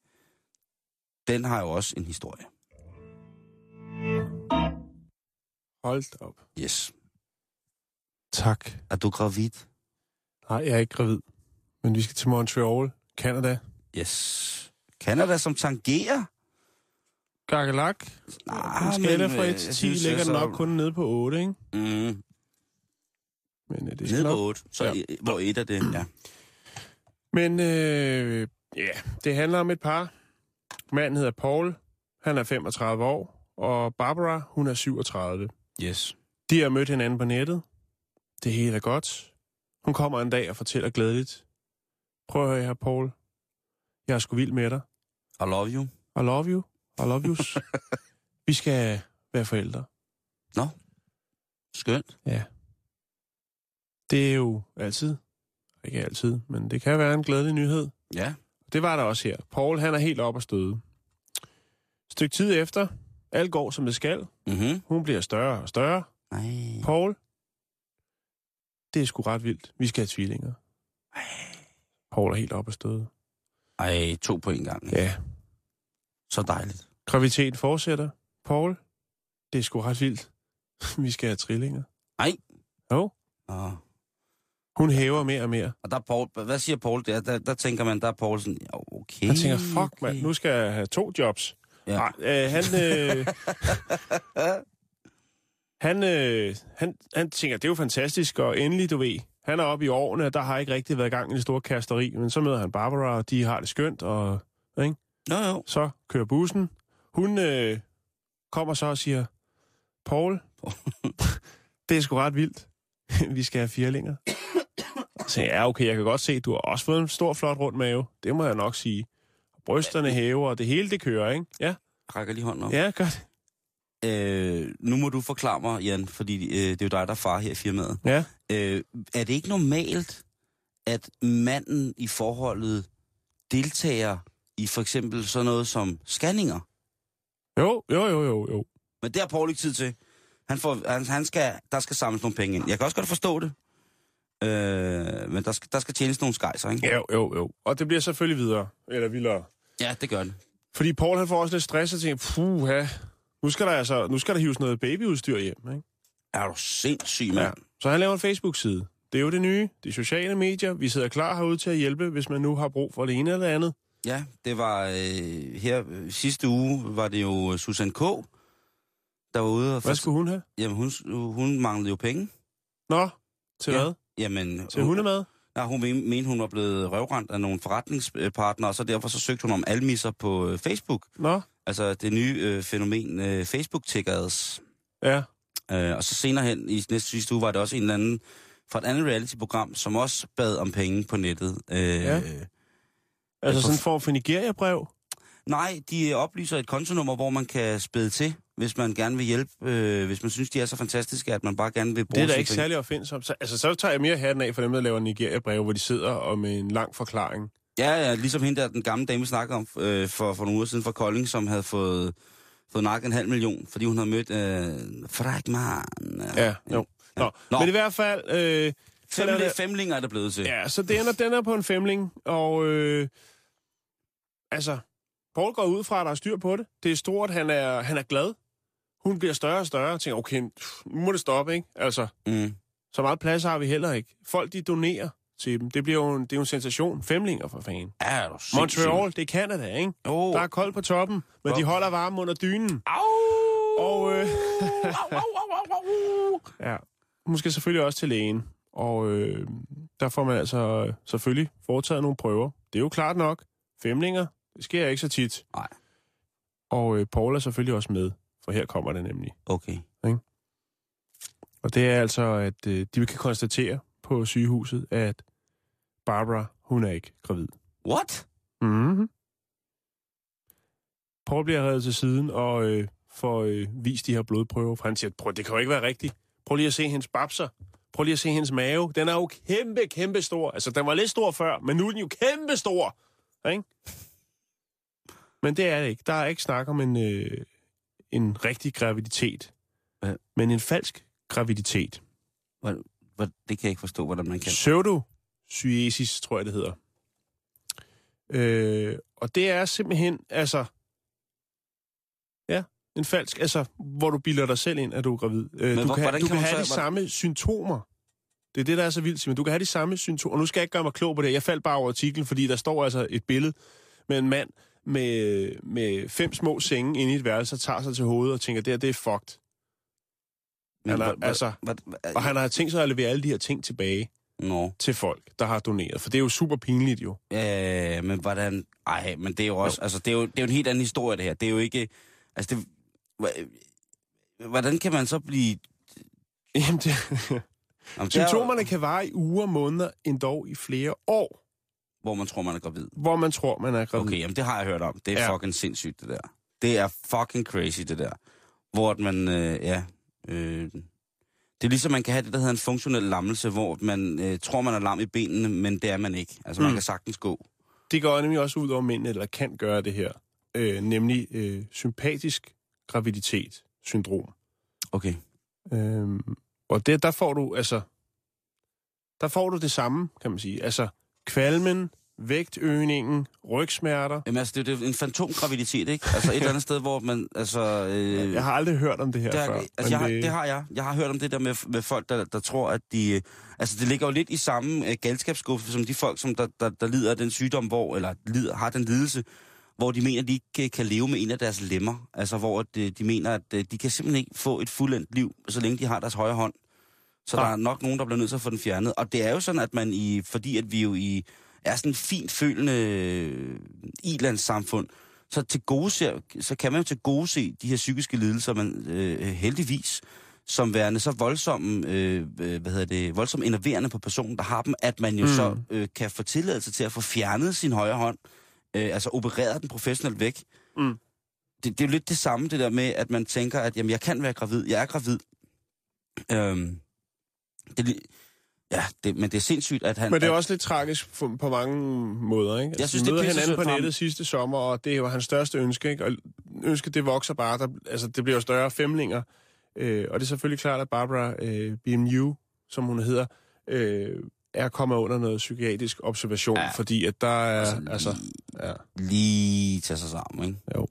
den har jo også en historie. Hold op. Yes. Tak. Er du gravid? Nej, jeg er ikke gravid. Men vi skal til Montreal, Canada. Yes. Canada som tangerer? Gakkelak. Nej, en skala fra øh, 1 til jeg 10 synes, ligger den nok kun nede på 8, ikke? Mm, Men øh, det skal nede nok... på 8. Så Ja. ja. hvor et af det, ja. Men øh, ja, det handler om et par. Manden hedder Paul. Han er 35 år. Og Barbara, hun er 37. Yes. De har mødt hinanden på nettet. Det hele er godt. Hun kommer en dag og fortæller glædeligt. Prøv at høre her, Paul. Jeg er sgu vild med dig. I love you. I love you. I love yous. Vi skal være forældre. Skønt. Ja. Det er jo altid, ikke altid, men det kan være en glædelig nyhed. Ja. Det var der også her. Paul, han er helt op at støde. Stykke tid efter, alt går som det skal. Mhm. Hun bliver større og større. Nej. Paul, det er sgu ret vildt. Vi skal have tvillinger. Paul er helt op at støde. Ej, to på en gang. Ja. Så dejligt. Graviditeten fortsætter. Paul, det er sgu ret vildt. Vi skal have trillinger. Ej. Jo. Og, Hun hæver mere og mere. og der er Paul, hvad siger Paul der? Der, der tænker man, der er Paul sådan, okay. Han tænker, fuck okay. mand, nu skal jeg have to jobs. Ja. Nej, øh, han, øh, han, øh, han, han tænker, det er jo fantastisk, og endelig, du ved, han er oppe i årene, og der har ikke rigtig været gang i det store kasteri, men så møder han Barbara, og de har det skønt, og ikke? Jo, jo. så kører bussen. Hun øh, kommer så og siger, Paul, det er sgu ret vildt. Vi skal have firlinger. Så ja, okay, jeg kan godt se, du har også fået en stor, flot rund mave. Det må jeg nok sige. Brysterne hæver, og det hele det kører, ikke? Ja, Rækker lige hånden op. ja, godt. Øh, nu må du forklare mig, Jan, fordi øh, det er jo dig, der er far her i firmaet. Ja. Øh, er det ikke normalt, at manden i forholdet deltager i for eksempel sådan noget som scanninger? Jo, jo, jo, jo, jo. Men det har Paul ikke tid til. Han får, han, han skal, der skal samles nogle penge ind. Jeg kan også godt forstå det. Øh, men der skal, der skal tjenes nogle skejser, ikke? Jo, jo, jo. Og det bliver selvfølgelig videre, eller vildere. Ja, det gør det. Fordi Paul han får også lidt stress og tænker, puha, nu skal der altså, nu skal der hives noget babyudstyr hjem, ikke? Er du sindssyg, mand? Ja. Så han laver en Facebook-side. Det er jo det nye, de sociale medier. Vi sidder klar herude til at hjælpe, hvis man nu har brug for det ene eller andet. Ja, det var øh, her øh, sidste uge, var det jo Susan K., der var ude og... Hvad skulle hun have? Jamen, hun, hun manglede jo penge. Nå, til Ja. hvad? Jamen, Til hundemad? Ja, hun men- mente, hun var blevet røvrendt af nogle forretningspartnere, og så derfor så søgte hun om almisser på øh, Facebook. Nå, Altså det nye øh, fænomen øh, Facebook-tickers. ja. Øh, og så senere hen i næste sidste uge var det også en eller anden fra et andet reality-program, som også bad om penge på nettet. Øh, Ja. Altså sådan en form for Nigeria-brev? Nej, de oplyser et kontonummer, hvor man kan spæde til, hvis man gerne vil hjælpe, øh, hvis man synes, de er så fantastiske, at man bare gerne vil bruge Det er da ikke penge. særlig opfindsomt. Så, altså, så tager jeg mere hatten af for dem, der laver Nigeria-brev, hvor de sidder og med en lang forklaring. Ja, ja, ligesom hende der, den gamle dame, vi snakkede om øh, for, for nogle uger siden fra Kolding, som havde fået, fået nakket en halv million, fordi hun havde mødt øh, Fragman. Ja, jo. Nå, Nå. men i hvert fald... Øh, Femli, det- femlinger er det blevet til. Ja, så det ender, den er på en femling, og øh, altså, Paul går ud fra, at der er styr på det. Det er stort, han er, han er glad. Hun bliver større og større, og tænker, okay, nu må det stoppe, ikke? Altså, Mm. så meget plads har vi heller ikke. Folk, de donerer til dem. Det, bliver jo en, det er jo en sensation. Femlinger for fanden. Ja, du. Montreal, det er Canada, ikke? Jo. Der er koldt på toppen, men Hvor- de holder varme under dynen. Au! Og øh, au, au, au, au. ja, hun skal selvfølgelig også til lægen. Og øh, der får man altså øh, selvfølgelig foretaget nogle prøver. Det er jo klart nok. Femlinger, det sker ikke så tit. Nej. Og øh, Paul er selvfølgelig også med, for her kommer det nemlig. Okay. Og det er altså, at øh, de kan konstatere på sygehuset, at Barbara, hun er ikke gravid. What? Mm-hmm. Paul bliver reddet til siden og øh, får øh, vist de her blodprøver, for han siger, prøv, det kan jo ikke være rigtigt. Prøv lige at se hendes babser. Prøv lige at se hendes mave. Den er jo kæmpe, kæmpe stor. Altså, den var lidt stor før, men nu er den jo kæmpe stor. Ikke? Men det er det ikke. Der er ikke snak om en, øh, en rigtig graviditet. Hvad? Men en falsk graviditet. Hvor, hvor, det kan jeg ikke forstå, hvordan man kan. Pseudocyesis, tror jeg, det hedder. Øh, og det er simpelthen, altså... Ja, en falsk, altså, hvor du bilder dig selv ind, at du er gravid. Øh, du hvor- kan, hvordan du kan kan have så- de samme symptomer. Det er det, der er så vildt, Simon. Du kan have de samme symptomer. Og nu skal jeg ikke gøre mig klog på det. Jeg faldt bare over artiklen, fordi der står altså et billede med en mand med, med fem små senge inde i et værelse, og tager sig til hovedet og tænker, det her, det er fucked. Men, han er- hvor- altså, hvor- hvor- Og han har tænkt sig at levere alle de her ting tilbage Nå. til folk, der har doneret. For det er jo super pinligt jo. Øh, men hvordan... Ej, men det er jo også... Altså, det er jo, det er jo en helt anden historie, det her. Det er jo ikke... Altså, det... hva- Hvordan kan man så blive... Jamen, det, Jamen, er jo- symptomerne kan vare i uger, måneder, endog i flere år, Hvor man tror, man er gravid. hvor man tror, man er gravid. Okay, jamen det har jeg hørt om. Det er Ja. fucking sindssygt, det der. Det er fucking crazy, det der. Hvor man, øh, ja... Øh, det er ligesom, man kan have det, der hedder en funktionel lammelse, hvor man øh, tror, man er lam i benene, men det er man ikke. Altså, man Mm. kan sagtens gå. Det går nemlig også ud over mændene, eller kan gøre det her. Øh, nemlig øh, sympatisk graviditet-syndrom. Okay. Øh, og det, der får du, altså... Der får du det samme, kan man sige. Altså, kvalmen, vægtøgningen, rygsmerter. Jamen altså, det er jo en fantomgraviditet, ikke? Altså et eller andet sted, hvor man, altså... Øh, Jeg har aldrig hørt om det her det, har, før. altså, jeg, har, det har jeg. Jeg har hørt om det der med, med folk, der, der tror, at de... øh, Altså, det ligger jo lidt i samme øh, galskabsskuffe, som de folk, som der, der, der lider af den sygdom, hvor, eller lider, har den lidelse, hvor de mener, at de ikke øh, kan leve med en af deres lemmer. Altså, hvor de, de mener, at øh, de kan simpelthen ikke få et fuldendt liv, så længe de har deres højre hånd. Så Ah. der er nok nogen, der bliver nødt til at få den fjernet. Og det er jo sådan, at man i... Fordi at vi jo i er sådan en fint følende øh, ilandssamfund, så, til gode ser, så kan man jo til gode se de her psykiske lidelser, man øh, heldigvis som værende så voldsomme, øh, øh, hvad hedder det, voldsomt innerverende på personen, der har dem, at man jo mm. så øh, kan få tilladelse til at få fjernet sin højre hånd, øh, altså opereret den professionelt væk. Mm. Det, det er jo lidt det samme, det der med, at man tænker, at jamen, jeg kan være gravid, jeg er gravid. Øhm, det, ja, det, men det er sindssygt, at han... Men det er også lidt tragisk for, på mange måder, ikke? Altså, Jeg synes, vi det er møder pisse hinanden på nettet sidste sommer, og det er jo hans største ønske, ikke? Og ønsket, det vokser bare. Der, altså, det bliver jo større femlinger. Øh, og det er selvfølgelig klart, at Barbara øh, BMU, som hun hedder, øh, er kommet under noget psykiatrisk observation, ja. Fordi at der er... Altså, Altså, ja. lige tage sig sammen, ikke? Jo.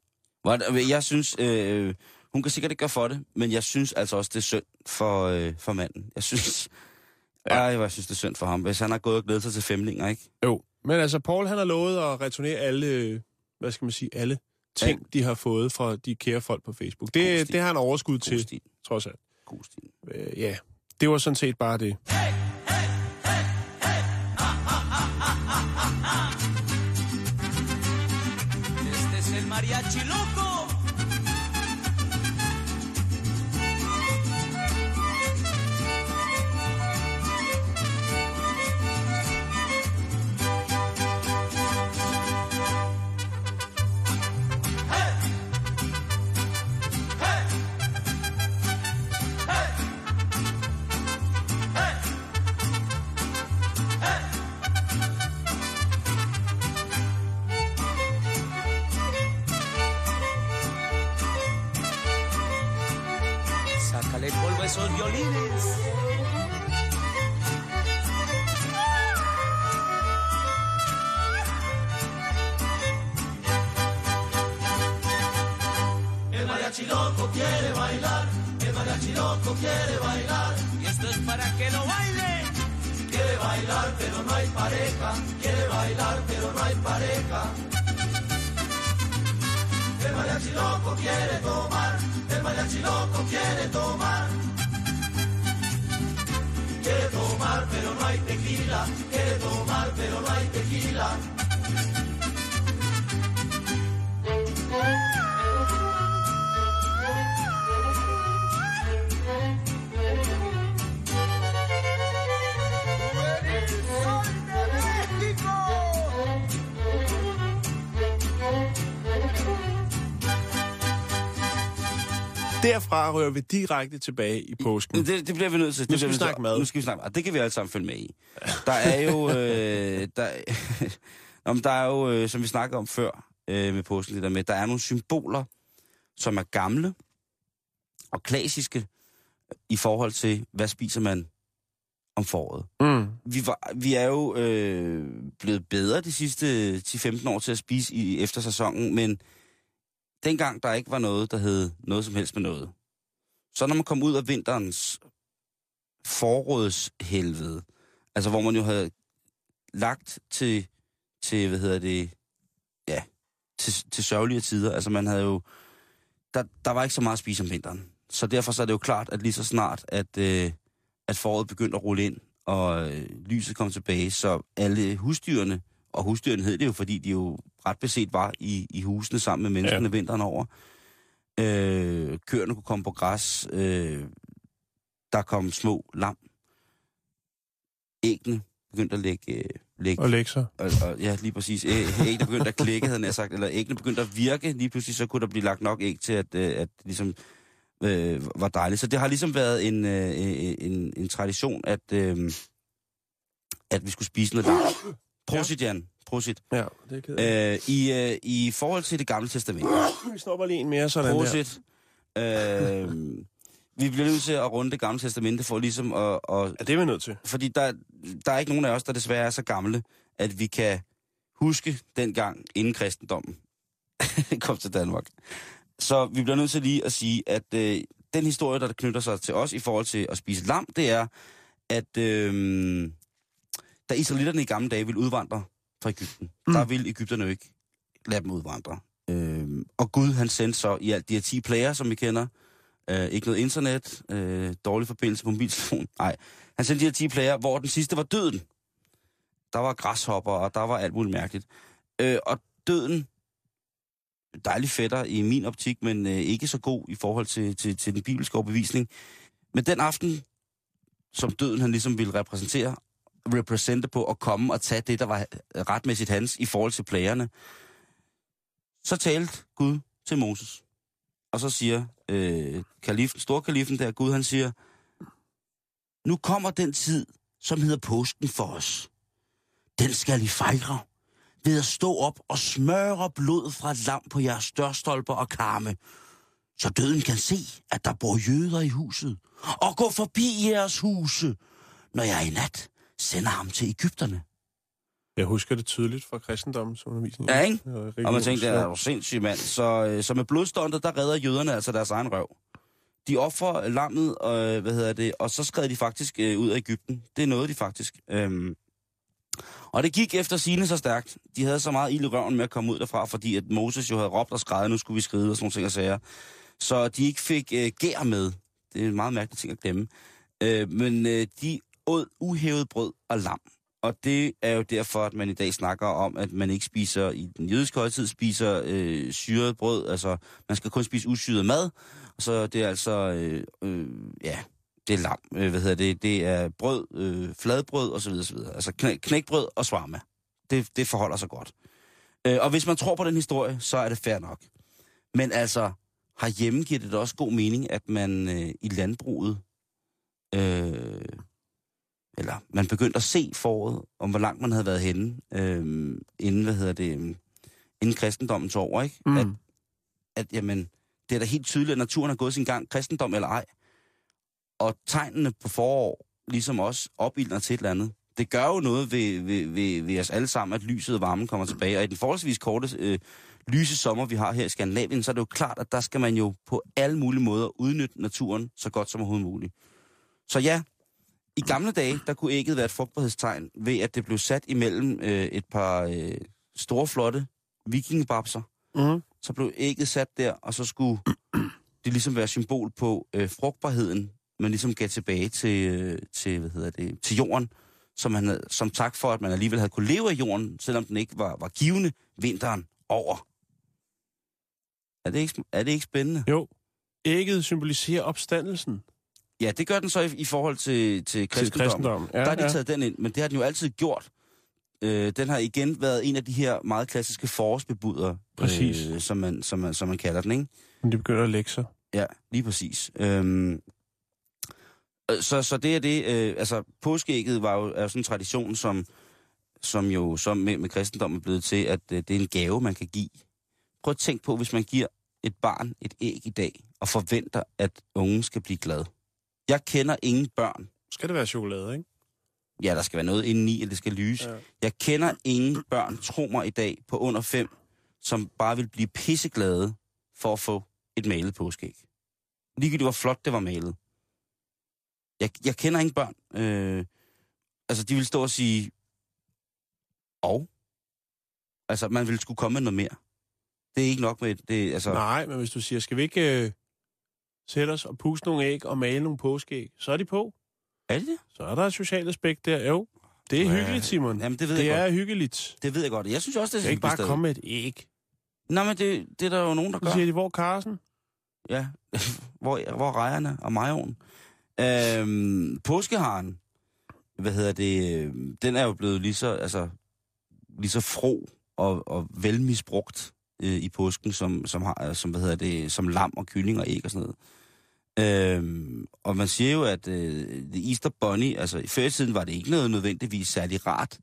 Jeg synes, øh, hun kan sikkert ikke gøre for det, men jeg synes altså også, det er synd for, øh, for manden. Jeg synes, Ja. ja. ej, hvor jeg synes, det er synd for ham. Hvis han har gået og glædet sig til femlinger, ikke? Jo. Men altså, Paul, han har lovet at returnere alle, hvad skal man sige, alle ting, de har fået fra de kære folk på Facebook. Det, det har han overskud God til, stil. trods alt. God stil. Øh, ja, det var sådan set bare det. Este es el mariachi loco. Loco quiere bailar, el mariachi loco quiere bailar. Y esto es para que lo baile. Quiere bailar, pero no hay pareja. Quiere bailar, pero no hay pareja. El mariachi loco quiere tomar, el mariachi loco quiere tomar. Quiere tomar, pero no hay tequila. Quiere tomar, pero no hay tequila. Derfra rører vi direkte tilbage i påsken. Det, det bliver vi nødt til. Det Nu skal vi snakke mad. Nu skal vi snakke mad. Det kan vi alle sammen følge med i. Der er jo... Øh, der, Nå, men der er jo, øh, som vi snakkede om før øh, med påsken, det der med, der er nogle symboler, som er gamle og klassiske, i forhold til, hvad spiser man om foråret. Mm. Vi, var, vi er jo øh, blevet bedre de sidste 10-15 år til at spise i efter sæsonen, men dengang der ikke var noget, der hed noget som helst med noget. Så når man kom ud af vinterens forrådshelvede, altså hvor man jo havde lagt til, til hvad hedder det, ja, til, til sørgelige tider. Altså man havde jo, der, der var ikke så meget at spise om vinteren. Så derfor så er det jo klart, at lige så snart, at, øh, at foråret begyndte at rulle ind, og øh, lyset kom tilbage, så alle husdyrene, og husdyrene hed det jo, fordi de jo ret beset var i, i husene sammen med menneskene ja. vinteren over. Øh, køerne kunne komme på græs, øh, der kom små lam. Æggene begyndte at lægge, øh, lægge Og lektier. og, og, ja, lige præcis. Æ, æggene begyndte at klække, havde jeg sagt, eller æggene begyndte at virke. Lige pludselig så kunne der blive lagt nok æg til, at, øh, at det ligesom øh, var dejligt. Så det har ligesom været en, øh, en, en tradition, at, øh, at vi skulle spise noget lam. Prosit, Jan. Prosit. Ja, det er. Øh, i, øh, I forhold til det gamle testament. Vi snupper lige en mere sådan der. Prosit. Øh, vi bliver nødt til at runde det gamle testamente for ligesom at, at Ja, det er vi nødt til. fordi der, der er ikke nogen af os, der desværre er så gamle, at vi kan huske dengang inden kristendommen kom til Danmark. Så vi bliver nødt til lige at sige, at øh, den historie, der knytter sig til os i forhold til at spise lam, det er, at øh, da israelitterne i gamle dage ville udvandre fra Ægypten, mm. der ville Ægypterne jo ikke lade dem udvandre. Øh, og Gud, han sendte så i alt de her 10 plager, som vi kender, øh, ikke noget internet, øh, dårlig forbindelse på mobiltelefon, nej. Han sendte de her 10 plager, hvor den sidste var døden. Der var græshopper, og der var alt muligt mærkeligt. Øh, og døden, dejlig fætter i min optik, men øh, ikke så god i forhold til, til, til den bibelske overbevisning. Men den aften, som døden han ligesom ville repræsentere, repræsentere på at komme og tage det, der var retmæssigt hans i forhold til plagerne, så talte Gud til Moses. Og så siger øh, kalifen, storkalifen der, Gud, han siger, nu kommer den tid, som hedder påsken for os. Den skal I fejre ved at stå op og smøre blod fra et lam på jeres dørstolper og karme, så døden kan se, at der bor jøder i huset, og gå forbi jeres huse, når jeg i nat sender ham til Ægypterne. Jeg husker det tydeligt fra kristendommens undervisning. Ja, ikke? Og man tænkte, det er jo sindssygt, mand. Så, øh, så med blodstundet, der redder jøderne altså deres egen røv. De offrer lammet, og, øh, hvad hedder det, og så skred de faktisk øh, ud af Ægypten. Det nåede de faktisk. Øhm, og det gik efter sine så stærkt. De havde så meget ild i røven med at komme ud derfra, fordi at Moses jo havde råbt og skrevet, nu skulle vi skride og sådan nogle ting og sager. Så de ikke fik øh, gær med. Det er en meget mærkelig ting at glemme. Øh, men øh, de åd uhævet brød og lam. Og det er jo derfor, at man i dag snakker om, at man ikke spiser, i den jødiske højtid, spiser øh, syret brød. Altså, man skal kun spise usyret mad. Og så det er altså, øh, øh, ja, det er lam. Øh, hvad hedder det? Det er brød, øh, fladbrød osv. osv. Altså knæ, knækbrød og svarme. Det, det forholder sig godt. Øh, og hvis man tror på den historie, så er det fair nok. Men altså, herhjemme giver det da også god mening, at man øh, i landbruget øh, eller man begyndte at se foråret, om hvor langt man havde været henne, øh, inden, hvad hedder det, inden kristendommen tog over, ikke? Mm. At, at, jamen, det er da helt tydeligt, at naturen har gået sin gang, kristendom eller ej. Og tegnene på forår, ligesom også, opildner til et eller andet. Det gør jo noget ved, ved, ved, ved os alle sammen, at lyset og varmen kommer tilbage. Og i den forholdsvis korte øh, lyse sommer, vi har her i Skandinavien, så er det jo klart, at der skal man jo på alle mulige måder udnytte naturen så godt som overhovedet muligt. Så ja, i gamle dage, der kunne ægget være et frugtbarhedstegn ved, at det blev sat imellem øh, et par øh, store, flotte vikingebabser. Mhm. Så blev ægget sat der, og så skulle det ligesom være symbol på øh, frugtbarheden, man ligesom gav tilbage til, øh, til, hvad hedder det, til jorden, som, man, havde- som tak for, at man alligevel havde kunne leve af jorden, selvom den ikke var, var givende vinteren over. Er det ikke, er det ikke spændende? Jo. Ægget symboliserer opstandelsen Ja, det gør den så i, i forhold til, til til kristendommen. kristendommen. Ja, der har de taget den ind, men det har den jo altid gjort. Øh, den har igen været en af de her meget klassiske forårsbebuder, Præcis. Øh, som, man, som, man, som man kalder den, ikke? Men de begynder at lægge sig. Ja, lige præcis. Øhm, øh, så, så det er det, øh, altså påskeægget var jo, er jo sådan en tradition, som, som jo som med, med kristendommen er blevet til, at øh, det er en gave, man kan give. Prøv at tænke på, hvis man giver et barn et æg i dag, og forventer, at ungen skal blive glad. Jeg kender ingen børn. Skal det være chokolade, ikke? Ja, der skal være noget indeni, eller det skal lyse. Ja. Jeg kender ingen børn, tro mig i dag, på under fem, som bare vil blive pisseglade for at få et malet påskæg. Ligegyldigt hvor flot det var malet. Jeg, jeg kender ingen børn. Øh, altså, de vil stå og sige, og? Altså, man vil skulle komme med noget mere. Det er ikke nok med det, altså... Nej, men hvis du siger, skal vi ikke øh, sætte os og puste nogle æg og male nogle påskeæg, så er de på. Er det det? Så er der et socialt aspekt der. Jo, det er Ja, hyggeligt, Simon. Jamen, det ved det jeg er godt. hyggeligt. Det ved jeg godt. Jeg synes også, det er ikke bare stadig. komme med et æg. Nej, men det, det er der jo nogen, der Så gør. siger de, hvor er Carsten? Ja, hvor, hvor er rejerne og majoen? Øhm, påskeharen, hvad hedder det, øh, den er jo blevet lige så, altså, lige så fro og, og velmisbrugt øh, i påsken, som, som, har, øh, som, hvad hedder det, som lam og kylling og æg og sådan noget. Øhm, og man siger jo, at øh, The Easter Bunny, altså før i tiden var det ikke noget nødvendigvis særlig rart,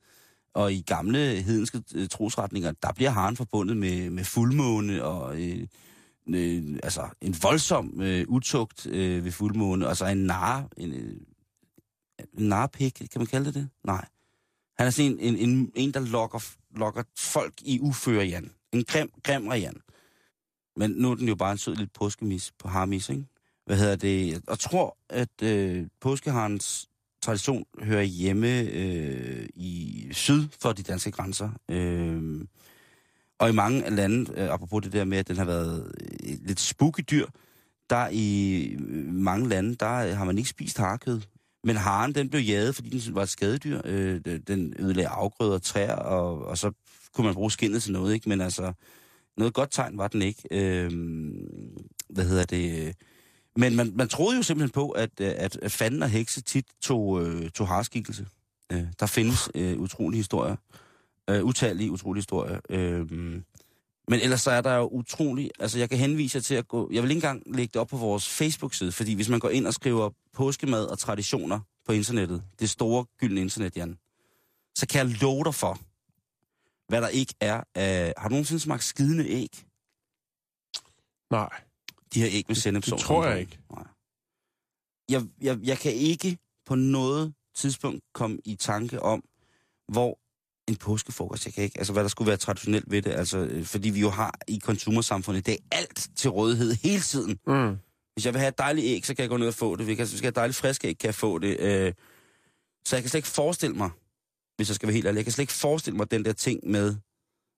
og i gamle hedenske øh, trosretninger, der bliver haren forbundet med, med fuldmåne og øh, øh, altså en voldsom øh, utugt øh, ved fuldmåne, og så en nar, en, øh, en narpik, kan man kalde det det? Nej. Han er sådan en, en, en, en der lokker, lokker folk i uføre, Jan. En grim, grim Rian. Men nu er den jo bare en sød lille påskemis på harmis, ikke? Hvad hedder det? Jeg tror, at øh, påskeharens tradition hører hjemme øh, i syd for de danske grænser. Øh, og i mange lande, øh, apropos det der med, at den har været øh, lidt spooky dyr, der i øh, mange lande, der øh, har man ikke spist harkød. Men haren, den blev jaget, fordi den var et skadedyr. Øh, den ødelagde afgrøder og træer, og, og så kunne man bruge skindet til noget, ikke? Men altså, noget godt tegn var den ikke. Øh, hvad hedder det? Men man, man troede jo simpelthen på, at, at, at fanden og hekse tit tog, øh, tog harskikkelse. Øh, der findes øh, utrolige historier. Øh, utallige utrolige historier. Øh, men ellers så er der jo utrolig... Altså, jeg kan henvise jer til at gå... Jeg vil ikke engang lægge det op på vores Facebook-side, fordi hvis man går ind og skriver påskemad og traditioner på internettet, det store gyldne internet, Jan, så kan jeg love dig for, hvad der ikke er af... Har du nogensinde smagt skidende æg? Nej. De her æg med sennepsovs. det tror jeg ikke. Nej. Jeg, jeg, jeg kan ikke på noget tidspunkt komme i tanke om, hvor en påskefrokost, jeg kan ikke, altså hvad der skulle være traditionelt ved det, altså øh, fordi vi jo har i konsumersamfundet, det er alt til rådighed hele tiden. Mm. Hvis jeg vil have et dejligt æg, så kan jeg gå ned og få det. Hvis jeg skal have et dejligt frisk æg, kan jeg få det. Øh, så jeg kan slet ikke forestille mig, hvis jeg skal være helt ærlig, jeg kan slet ikke forestille mig den der ting med,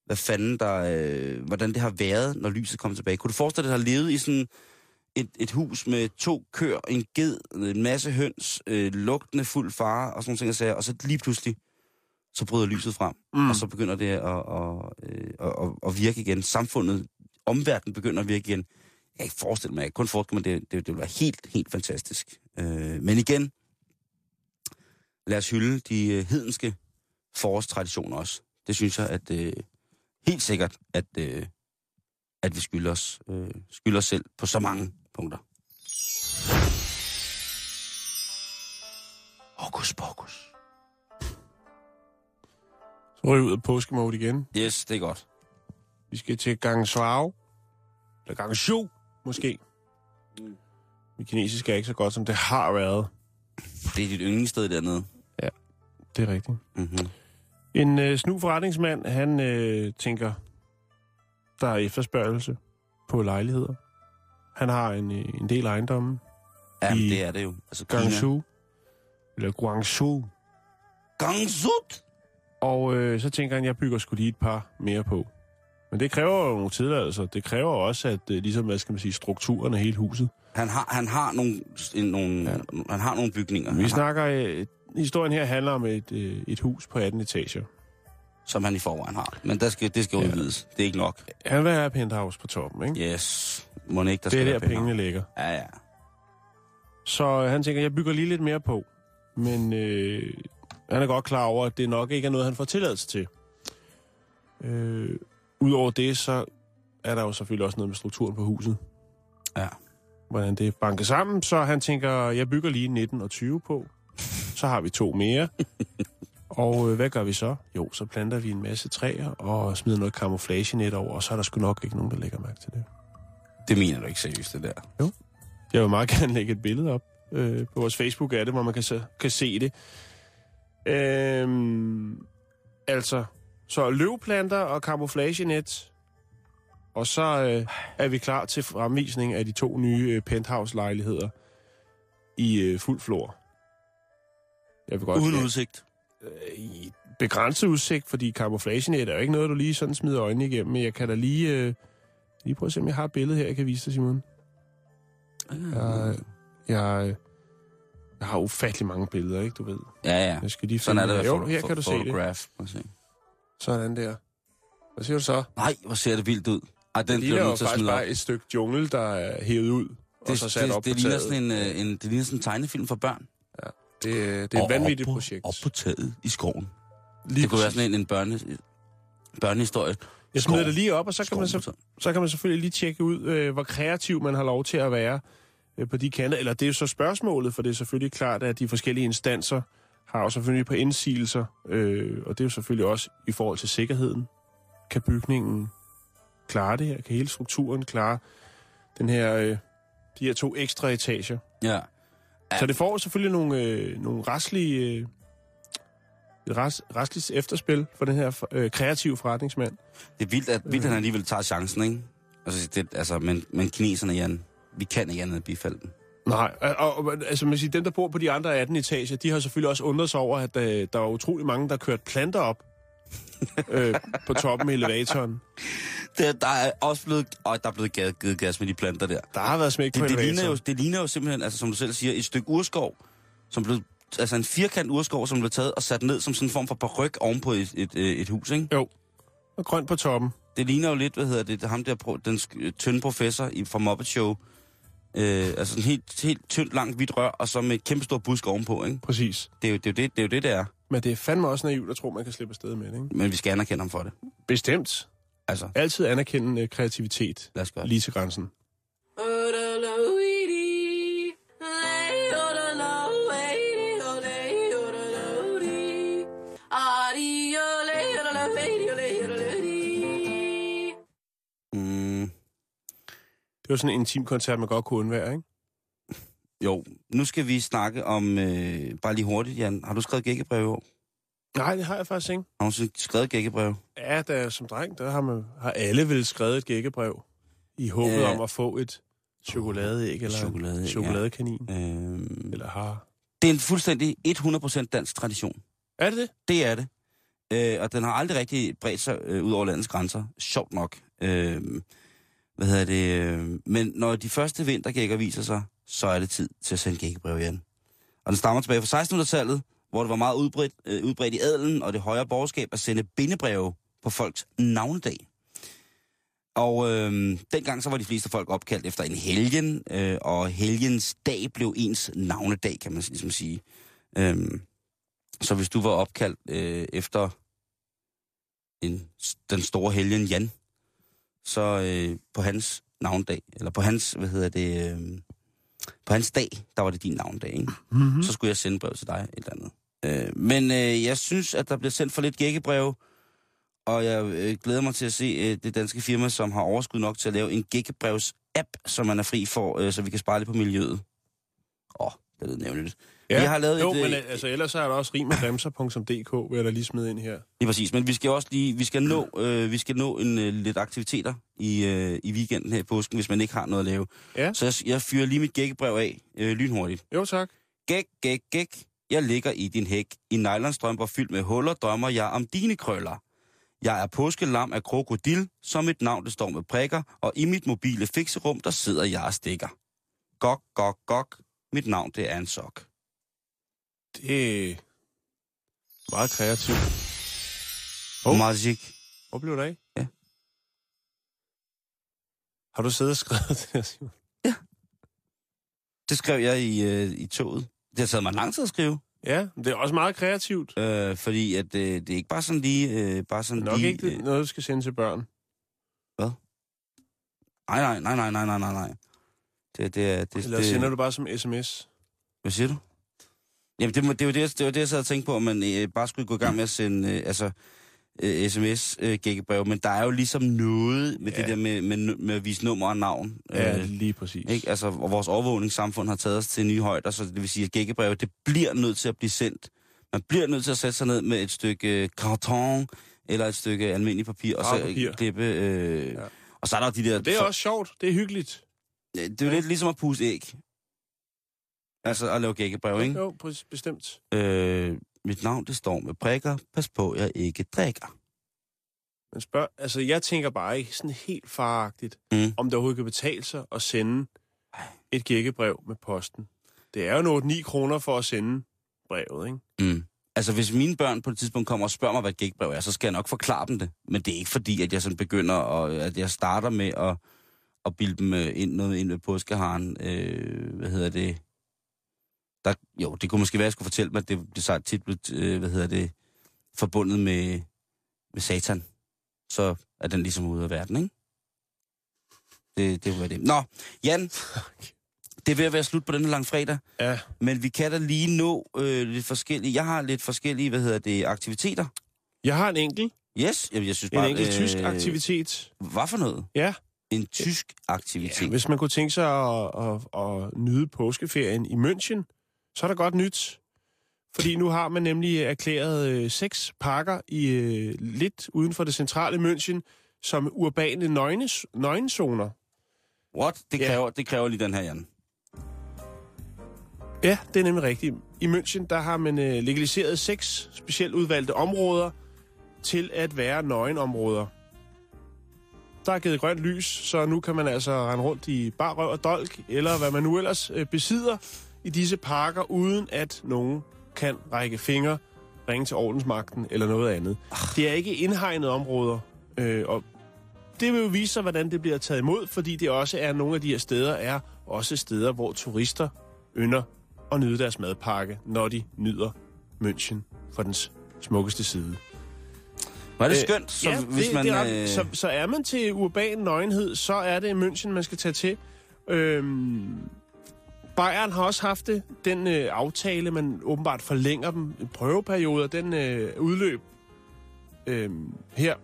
hvad fanden der, øh, hvordan det har været, når lyset kommer tilbage. Kunne du forestille dig, at det har levet i sådan et, et hus med to køer, en ged, en masse høns, øh, lugtende fuld fare og sådan nogle ting, og så lige pludselig, så bryder lyset frem, mm. og så begynder det at, at, at, at, at virke igen. Samfundet, omverdenen begynder at virke igen. Jeg kan ikke forestille mig, jeg kan kun forestille mig, det, det, det vil være helt, helt fantastisk. Øh, men igen, lad os hylde de øh, hedenske forårstraditioner også. Det synes jeg, at øh, helt sikkert, at, øh, at vi skylder os, øh, skylder os selv på så mange punkter. Hokus pokus. Så vi ud af påskemode igen. Yes, det er godt. Vi skal til gang Shuao. Eller gang Shu, måske. Mit kinesisk er ikke så godt, som det har været. Det er dit yndlingssted dernede. Det er rigtigt. Mm-hmm. En øh, snu forretningsmand, han øh, tænker, der er efterspørgelse på lejligheder. Han har en, øh, en del ejendomme. Jamen, I det er det jo. Altså, Kina. Guangzhou. Eller Guangzhou. Gangzut! Og øh, så tænker han, jeg bygger sgu lige et par mere på. Men det kræver jo nogle tilladelser. Det kræver også, at øh, ligesom, hvad skal man sige, strukturen af hele huset. Han har, han har nogle, en, nogle, ja. han har nogle bygninger, Vi han har, snakker, øh, historien her handler om et, øh, et hus på 18 etager. som han i forvejen har. Men der skal, det skal udvides. Det er ikke nok. Han vil have penthouse på toppen, ikke? Yes. Må ikke, der det er der, pengene ligger. Ja, ja. Så øh, han tænker, jeg bygger lige lidt mere på. Men øh, han er godt klar over, at det nok ikke er noget, han får tilladelse til. Øh, Udover det, så er der jo selvfølgelig også noget med strukturen på huset. Ja. Hvordan det er banket sammen. Så han tænker, jeg bygger lige 19 og 20 på. Så har vi to mere. og øh, hvad gør vi så? Jo, så planter vi en masse træer og smider noget camouflagenet over, og så er der sgu nok ikke nogen, der lægger mærke til det. Det mener du ikke seriøst, det der. Jeg vil meget gerne lægge et billede op. Øh, på vores Facebook er det, hvor man kan se, kan se det. Øhm, altså, så løvplanter og camouflagenet. Og så øh, er vi klar til fremvisning af de to nye øh, penthouse-lejligheder i øh, fuld flor. Jeg vil godt Uden ja, udsigt. øh, i begrænset udsigt, fordi camouflagenet er jo ikke noget, du lige sådan smider øjnene igennem. Men jeg kan da lige, øh, lige prøve at se, om jeg har et billede her, jeg kan vise dig, Simon. Jeg, jeg, jeg har ufattelig mange billeder, ikke, du ved. Ja, ja. Jeg skal lige Sådan er det. Jo, her kan du se det. Sådan der. Hvad siger du så? Nej, hvor ser det vildt ud. Ej, den Det ligner jo faktisk bare et stykke jungle, der er hævet ud, og Det, så sat det, op det, på ligner sådan en, øh, en, det ligner sådan en tegnefilm for børn. Det, er- det er et vanvittigt op på, projekt. Op på taget i skoven. Lige det kunne være præcis. sådan en, en børne, børnehistorie. Jeg smider det lige op, og så kan, man så, så kan man selvfølgelig lige tjekke ud, øh, hvor kreativ man har lov til at være øh, på de kanter. Eller det er jo så spørgsmålet, for det er selvfølgelig klart, at de forskellige instanser har jo selvfølgelig på indsigelser, øh, og det er jo selvfølgelig også i forhold til sikkerheden. Kan bygningen klare det her? Kan hele strukturen klare den her, øh, de her to ekstra etager? Ja. Så det får selvfølgelig nogle, øh, nogle restlige, øh, et rest, restligt efterspil for den her øh, kreative forretningsmand. Det er vildt, at, vildt, at han alligevel tager chancen, ikke? Altså, det, altså men, men kineserne, Jan, vi kan ikke andet end bifalde den. Nej, og, og altså man siger, dem, der bor på de andre 18 etager, de har selvfølgelig også undret sig over, at øh, der er utrolig mange, der har kørt planter op øh, på toppen af elevatoren. Det, der er også blevet, og der er blevet givet, givet gas med de planter der. Der har været smæk på Det, det, ligner jo, det ligner jo simpelthen, altså som du selv siger, et stykke urskov, som blev, altså en firkant urskov, som blev taget og sat ned som sådan en form for baryk oven på et, et, et, hus, ikke? Jo, og grønt på toppen. Det ligner jo lidt, hvad hedder det, ham der, den tynde professor i, fra Muppet Show. Øh, altså sådan helt, helt tyndt, langt, hvidt rør, og så med et kæmpe stor busk ovenpå, ikke? Præcis. Det er jo det, er jo det, det, er jo det, det er. Men det er fandme også naivt at tro, man kan slippe afsted med det, ikke? Men vi skal anerkende ham for det. Bestemt. Altså, Altid anerkende øh, kreativitet lad os gøre det. lige til grænsen. Mm, Det var sådan en intim koncert, man godt kunne undvære, ikke? Jo, nu skal vi snakke om, øh, bare lige hurtigt, Jan. Har du skrevet gækkebrev i år? Nej, det har jeg faktisk ikke. Har du skrevet gækkebrev? Ja, da, som dreng, der har, man, har alle vel skrevet et gækkebrev i håbet Ja. om at få et chokoladeæg eller Chokoladeæg, en ja. chokoladekanin. Øh, Eller har. det er en fuldstændig 100% dansk tradition. Er det det? Det er det. Øh, og den har aldrig rigtig bredt sig øh, ud over landets grænser. Sjovt nok. Øh, hvad hedder det? Øh, men når de første vintergækker viser sig, så er det tid til at sende gækkebrev igen. Og den stammer tilbage fra 1600-tallet, hvor det var meget udbredt, øh, udbredt i adelen og det højere borgerskab at sende bindebreve på folks navnedag. Og øh, dengang så var de fleste folk opkaldt efter en helgen, øh, og helgens dag blev ens navnedag, kan man ligesom sige. Øh, så hvis du var opkaldt øh, efter en, den store helgen Jan, så øh, på hans navndag, eller på hans, hvad hedder det, øh, på hans dag, der var det din navndag, ikke? Mm-hmm. Så skulle jeg sende brev til dig, et eller andet. Øh, men øh, jeg synes, at der bliver sendt for lidt gækkebrev, og jeg øh, glæder mig til at se øh, det danske firma, som har overskud nok til at lave en gækkebrevs-app, som man er fri for, øh, så vi kan spare lidt på miljøet. Åh, oh, det lyder nævnligt. Ja. Vi har lavet jo, et, øh, men altså, ellers er der også rimedremser.dk, vil jeg da lige smide ind her. Lige præcis, men vi skal også lige, vi skal nå, øh, vi skal nå en, øh, lidt aktiviteter i, øh, i weekenden her i påsken, hvis man ikke har noget at lave. Ja. Så jeg, jeg fyrer lige mit gækkebrev af, øh, lynhurtigt. Jo, tak. Gæk, gæk, gæk. Jeg ligger i din hæk, i nylonstrømper fyldt med huller, drømmer jeg om dine krøller. Jeg er påskelam af krokodil, som mit navn det står med prikker, og i mit mobile fikserum, der sidder jeg og stikker. Gok, gok, gok. Mit navn, det er en sok. Det er meget kreativt. Oh. Magic. Hvor blev det af? Ja. Har du siddet og skrevet det her, Simon? Det skrev jeg i, øh, i toget. Det har taget mig lang tid at skrive. Ja, men det er også meget kreativt. Øh, fordi at, øh, det er ikke bare sådan lige... Øh, bare sådan Nok lige, ikke det, øh, noget, du skal sende til børn. nej, nej, nej, nej, nej, nej, nej, nej. Det, det er... Det, Eller det, sender du bare som sms? Hvad siger du? Jamen, det, må- det, er jo det, det var det, jeg sad og tænkte på, om man øh, bare skulle gå i gang med at sende... Øh, altså, øh, sms-gækkebrev, men der er jo ligesom noget med ja. Ja. det der med, med, med at vise nummer og navn. Ja, Øh, lige præcis. ikke? Altså, og vores overvågningssamfund har taget os til nye højder, så det vil sige, at gækkebrev, det bliver nødt til at blive sendt. Man bliver nødt til at sætte sig ned med et stykke karton eller et stykke almindelig papir, og så klippe... Øh, ja. Ja. Og så er der jo de der... Det er også sjovt. Det er hyggeligt. Det er jo lidt ligesom at puste æg. Altså at lave gækkebrev, ikke? Jo, præ- bestemt. Øh, mit navn, det står med prikker. Pas på, jeg ikke drikker. Men spørg, altså, jeg tænker bare ikke sådan helt faragtigt, Mm. om det overhovedet kan betale sig at sende et gækkebrev med posten. Det er jo noget 9 kroner for at sende brevet, ikke? Mm. Altså, hvis mine børn på et tidspunkt kommer og spørger mig, hvad et gækkebrev er, så skal jeg nok forklare dem det. Men det er ikke fordi, at jeg sådan begynder, at, at jeg starter med at, at bilde dem øh, ind noget ind med påskeharen. Øh, hvad hedder det? Der, jo, det kunne måske være, at jeg skulle fortælle mig, at det, det så tit blev, øh, hvad hedder det, forbundet med, med satan. Så er den ligesom ude af verden, ikke? Det, det var det. Nå, Jan, det er ved at være slut på denne lang fredag. Ja. Men vi kan da lige nå øh, lidt forskellige... Jeg har lidt forskellige, hvad hedder det, aktiviteter. Jeg har en enkelt, Yes, jeg, jeg synes en bare... enkelt tysk aktivitet. Hvad for noget? Ja. En tysk aktivitet. ja, hvis man kunne tænke sig at, at, at nyde påskeferien i München, så er der godt nyt. Fordi nu har man nemlig erklæret øh, seks parker i øh, lidt uden for det centrale München som urbane nøgnes, nøgenzoner. What? Det Ja. kræver, det kræver lige den her, Jan. Ja, det er nemlig rigtigt. I München, der har man øh, legaliseret seks specielt udvalgte områder til at være nøgenområder. Der er givet grønt lys, så nu kan man altså rende rundt i bar røv og dolk, eller hvad man nu ellers øh, besidder i disse parker, uden at nogen kan række fingre, ringe til ordensmagten eller noget andet. Det er ikke indhegnede områder, øh, og det vil jo vise sig, hvordan det bliver taget imod, fordi det også er nogle af de her steder, er også steder, hvor turister ynder at nyde deres madpakke, når de nyder München fra dens smukkeste side. Var det Øh, skønt, så ja, hvis det, man... det er, øh, så, så er man til urban nøgenhed, så er det München, man skal tage til. Øhm, Bayern har også haft det. Den øh, aftale, man åbenbart forlænger dem en prøveperiode, den øh, udløb øh, her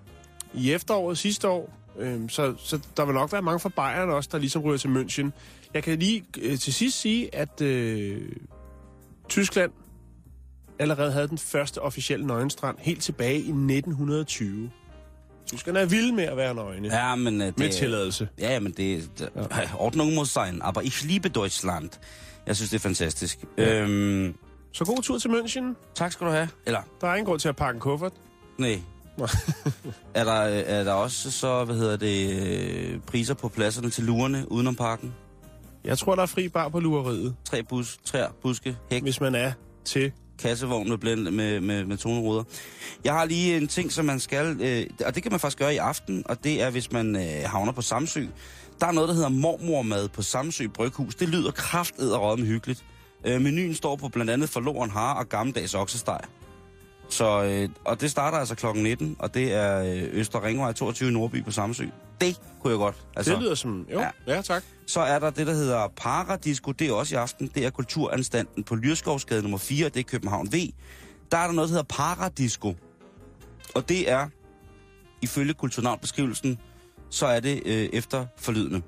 i efteråret sidste år. Øh, så, så der vil nok være mange fra Bayern også, der ligesom ryger til München. Jeg kan lige øh, til sidst sige, at øh, Tyskland allerede havde den første officielle nøgenstrand helt tilbage i 1920. Tyskerne er vilde med at være nøgne. Ja, men... øh, Det, med tilladelse. Ja, men det... det ja. Ordnung muss sein, aber ich liebe Deutschland. Jeg synes, det er fantastisk. Ja. Øhm, Så god tur til München. tak skal du have. Eller, Der er ingen grund til at pakke en kuffert. nej. Er, der, øh, er der også så, hvad hedder det, øh, priser på pladserne til lurerne udenom parken? Jeg tror, der er fri bar på lureriet, Tre bus, træer, buske, hæk, hvis man er til kassevogn med, blend, med, med, med toneruder. Jeg har lige en ting, som man skal, øh, og det kan man faktisk gøre i aften, og det er, hvis man øh, havner på Samsø. Der er noget, der hedder mormormad på Samsø Bryghus. Det lyder kraftedderødme og hyggeligt. Øh, menuen står på blandt andet forloren har og gammeldags oksesteg. Så, øh, og det starter altså klokken 19, og det er øh, Øster Ringvej 22 i Nordby på Samsø. Det kunne jeg godt. Altså, det lyder som... Jo, Ja. ja, ja tak. Så er der det, der hedder Paradisco. Det er også i aften. Det er Kulturanstalten på Lyrskovsgade nummer 4. Det er København V. Der er der noget, der hedder Paradisco. Og det er, ifølge kulturnavnbeskrivelsen, så er det øh, efter forlydende.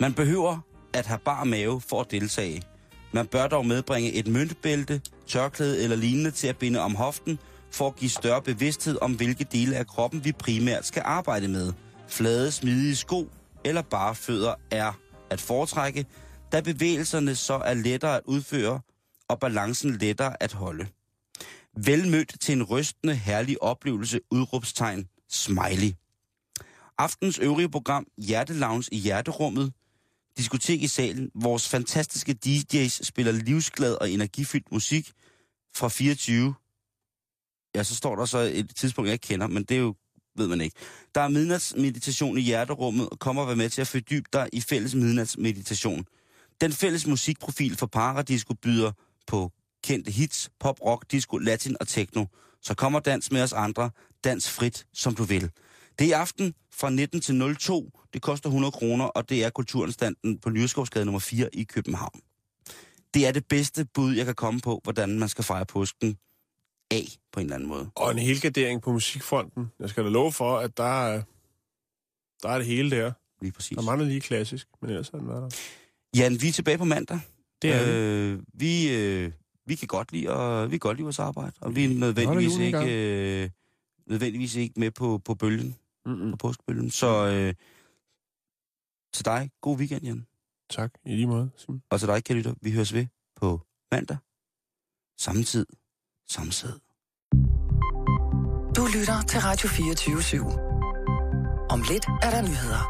Man behøver at have bar mave for at deltage. Man bør dog medbringe et møntbælte, tørklæde eller lignende til at binde om hoften, for at give større bevidsthed om, hvilke dele af kroppen vi primært skal arbejde med. Flade, smidige sko eller bare fødder er at foretrække, da bevægelserne så er lettere at udføre og balancen lettere at holde. Velmødt til en rystende, herlig oplevelse, udråbstegn, smiley. Aftens øvrige program, Hjertelounge i Hjerterummet, Diskotek i salen. Vores fantastiske DJ's spiller livsglad og energifyldt musik fra 24. Ja, så står der så et tidspunkt, jeg ikke kender, men det er jo, ved man ikke. Der er midnatsmeditation i hjerterummet, og kommer at være med til at fordybe dig i fælles midnatsmeditation. Den fælles musikprofil for Paradisco byder på kendte hits, pop, rock, disco, latin og techno. Så kommer dans med os andre. Dans frit, som du vil. Det er i aften fra 19 til 02. Det koster 100 kroner, og det er Kulturanstalten på Lyrskovsgade nummer 4 i København. Det er det bedste bud, jeg kan komme på, hvordan man skal fejre påsken af på en eller anden måde. Og en helgardering på musikfronten. Jeg skal da love for, at der er, der er det hele der. Lige præcis. Der mangler lige klassisk, men ellers har den været der. Jan, vi er tilbage på mandag. Det er øh, vi. Øh, vi kan godt lide, og vi kan godt lide vores arbejde, og vi er nødvendigvis ikke, øh, nødvendigvis ikke med på, på bølgen, Mm-mm. på påskebølgen. Så øh, til dig, god weekend, Jan. Tak, i lige måde. Simon. Og til dig, kan lytte, vi høres ved på mandag. Samme tid, samme sted. Du lytter til Radio 24 /7. Om lidt er der nyheder.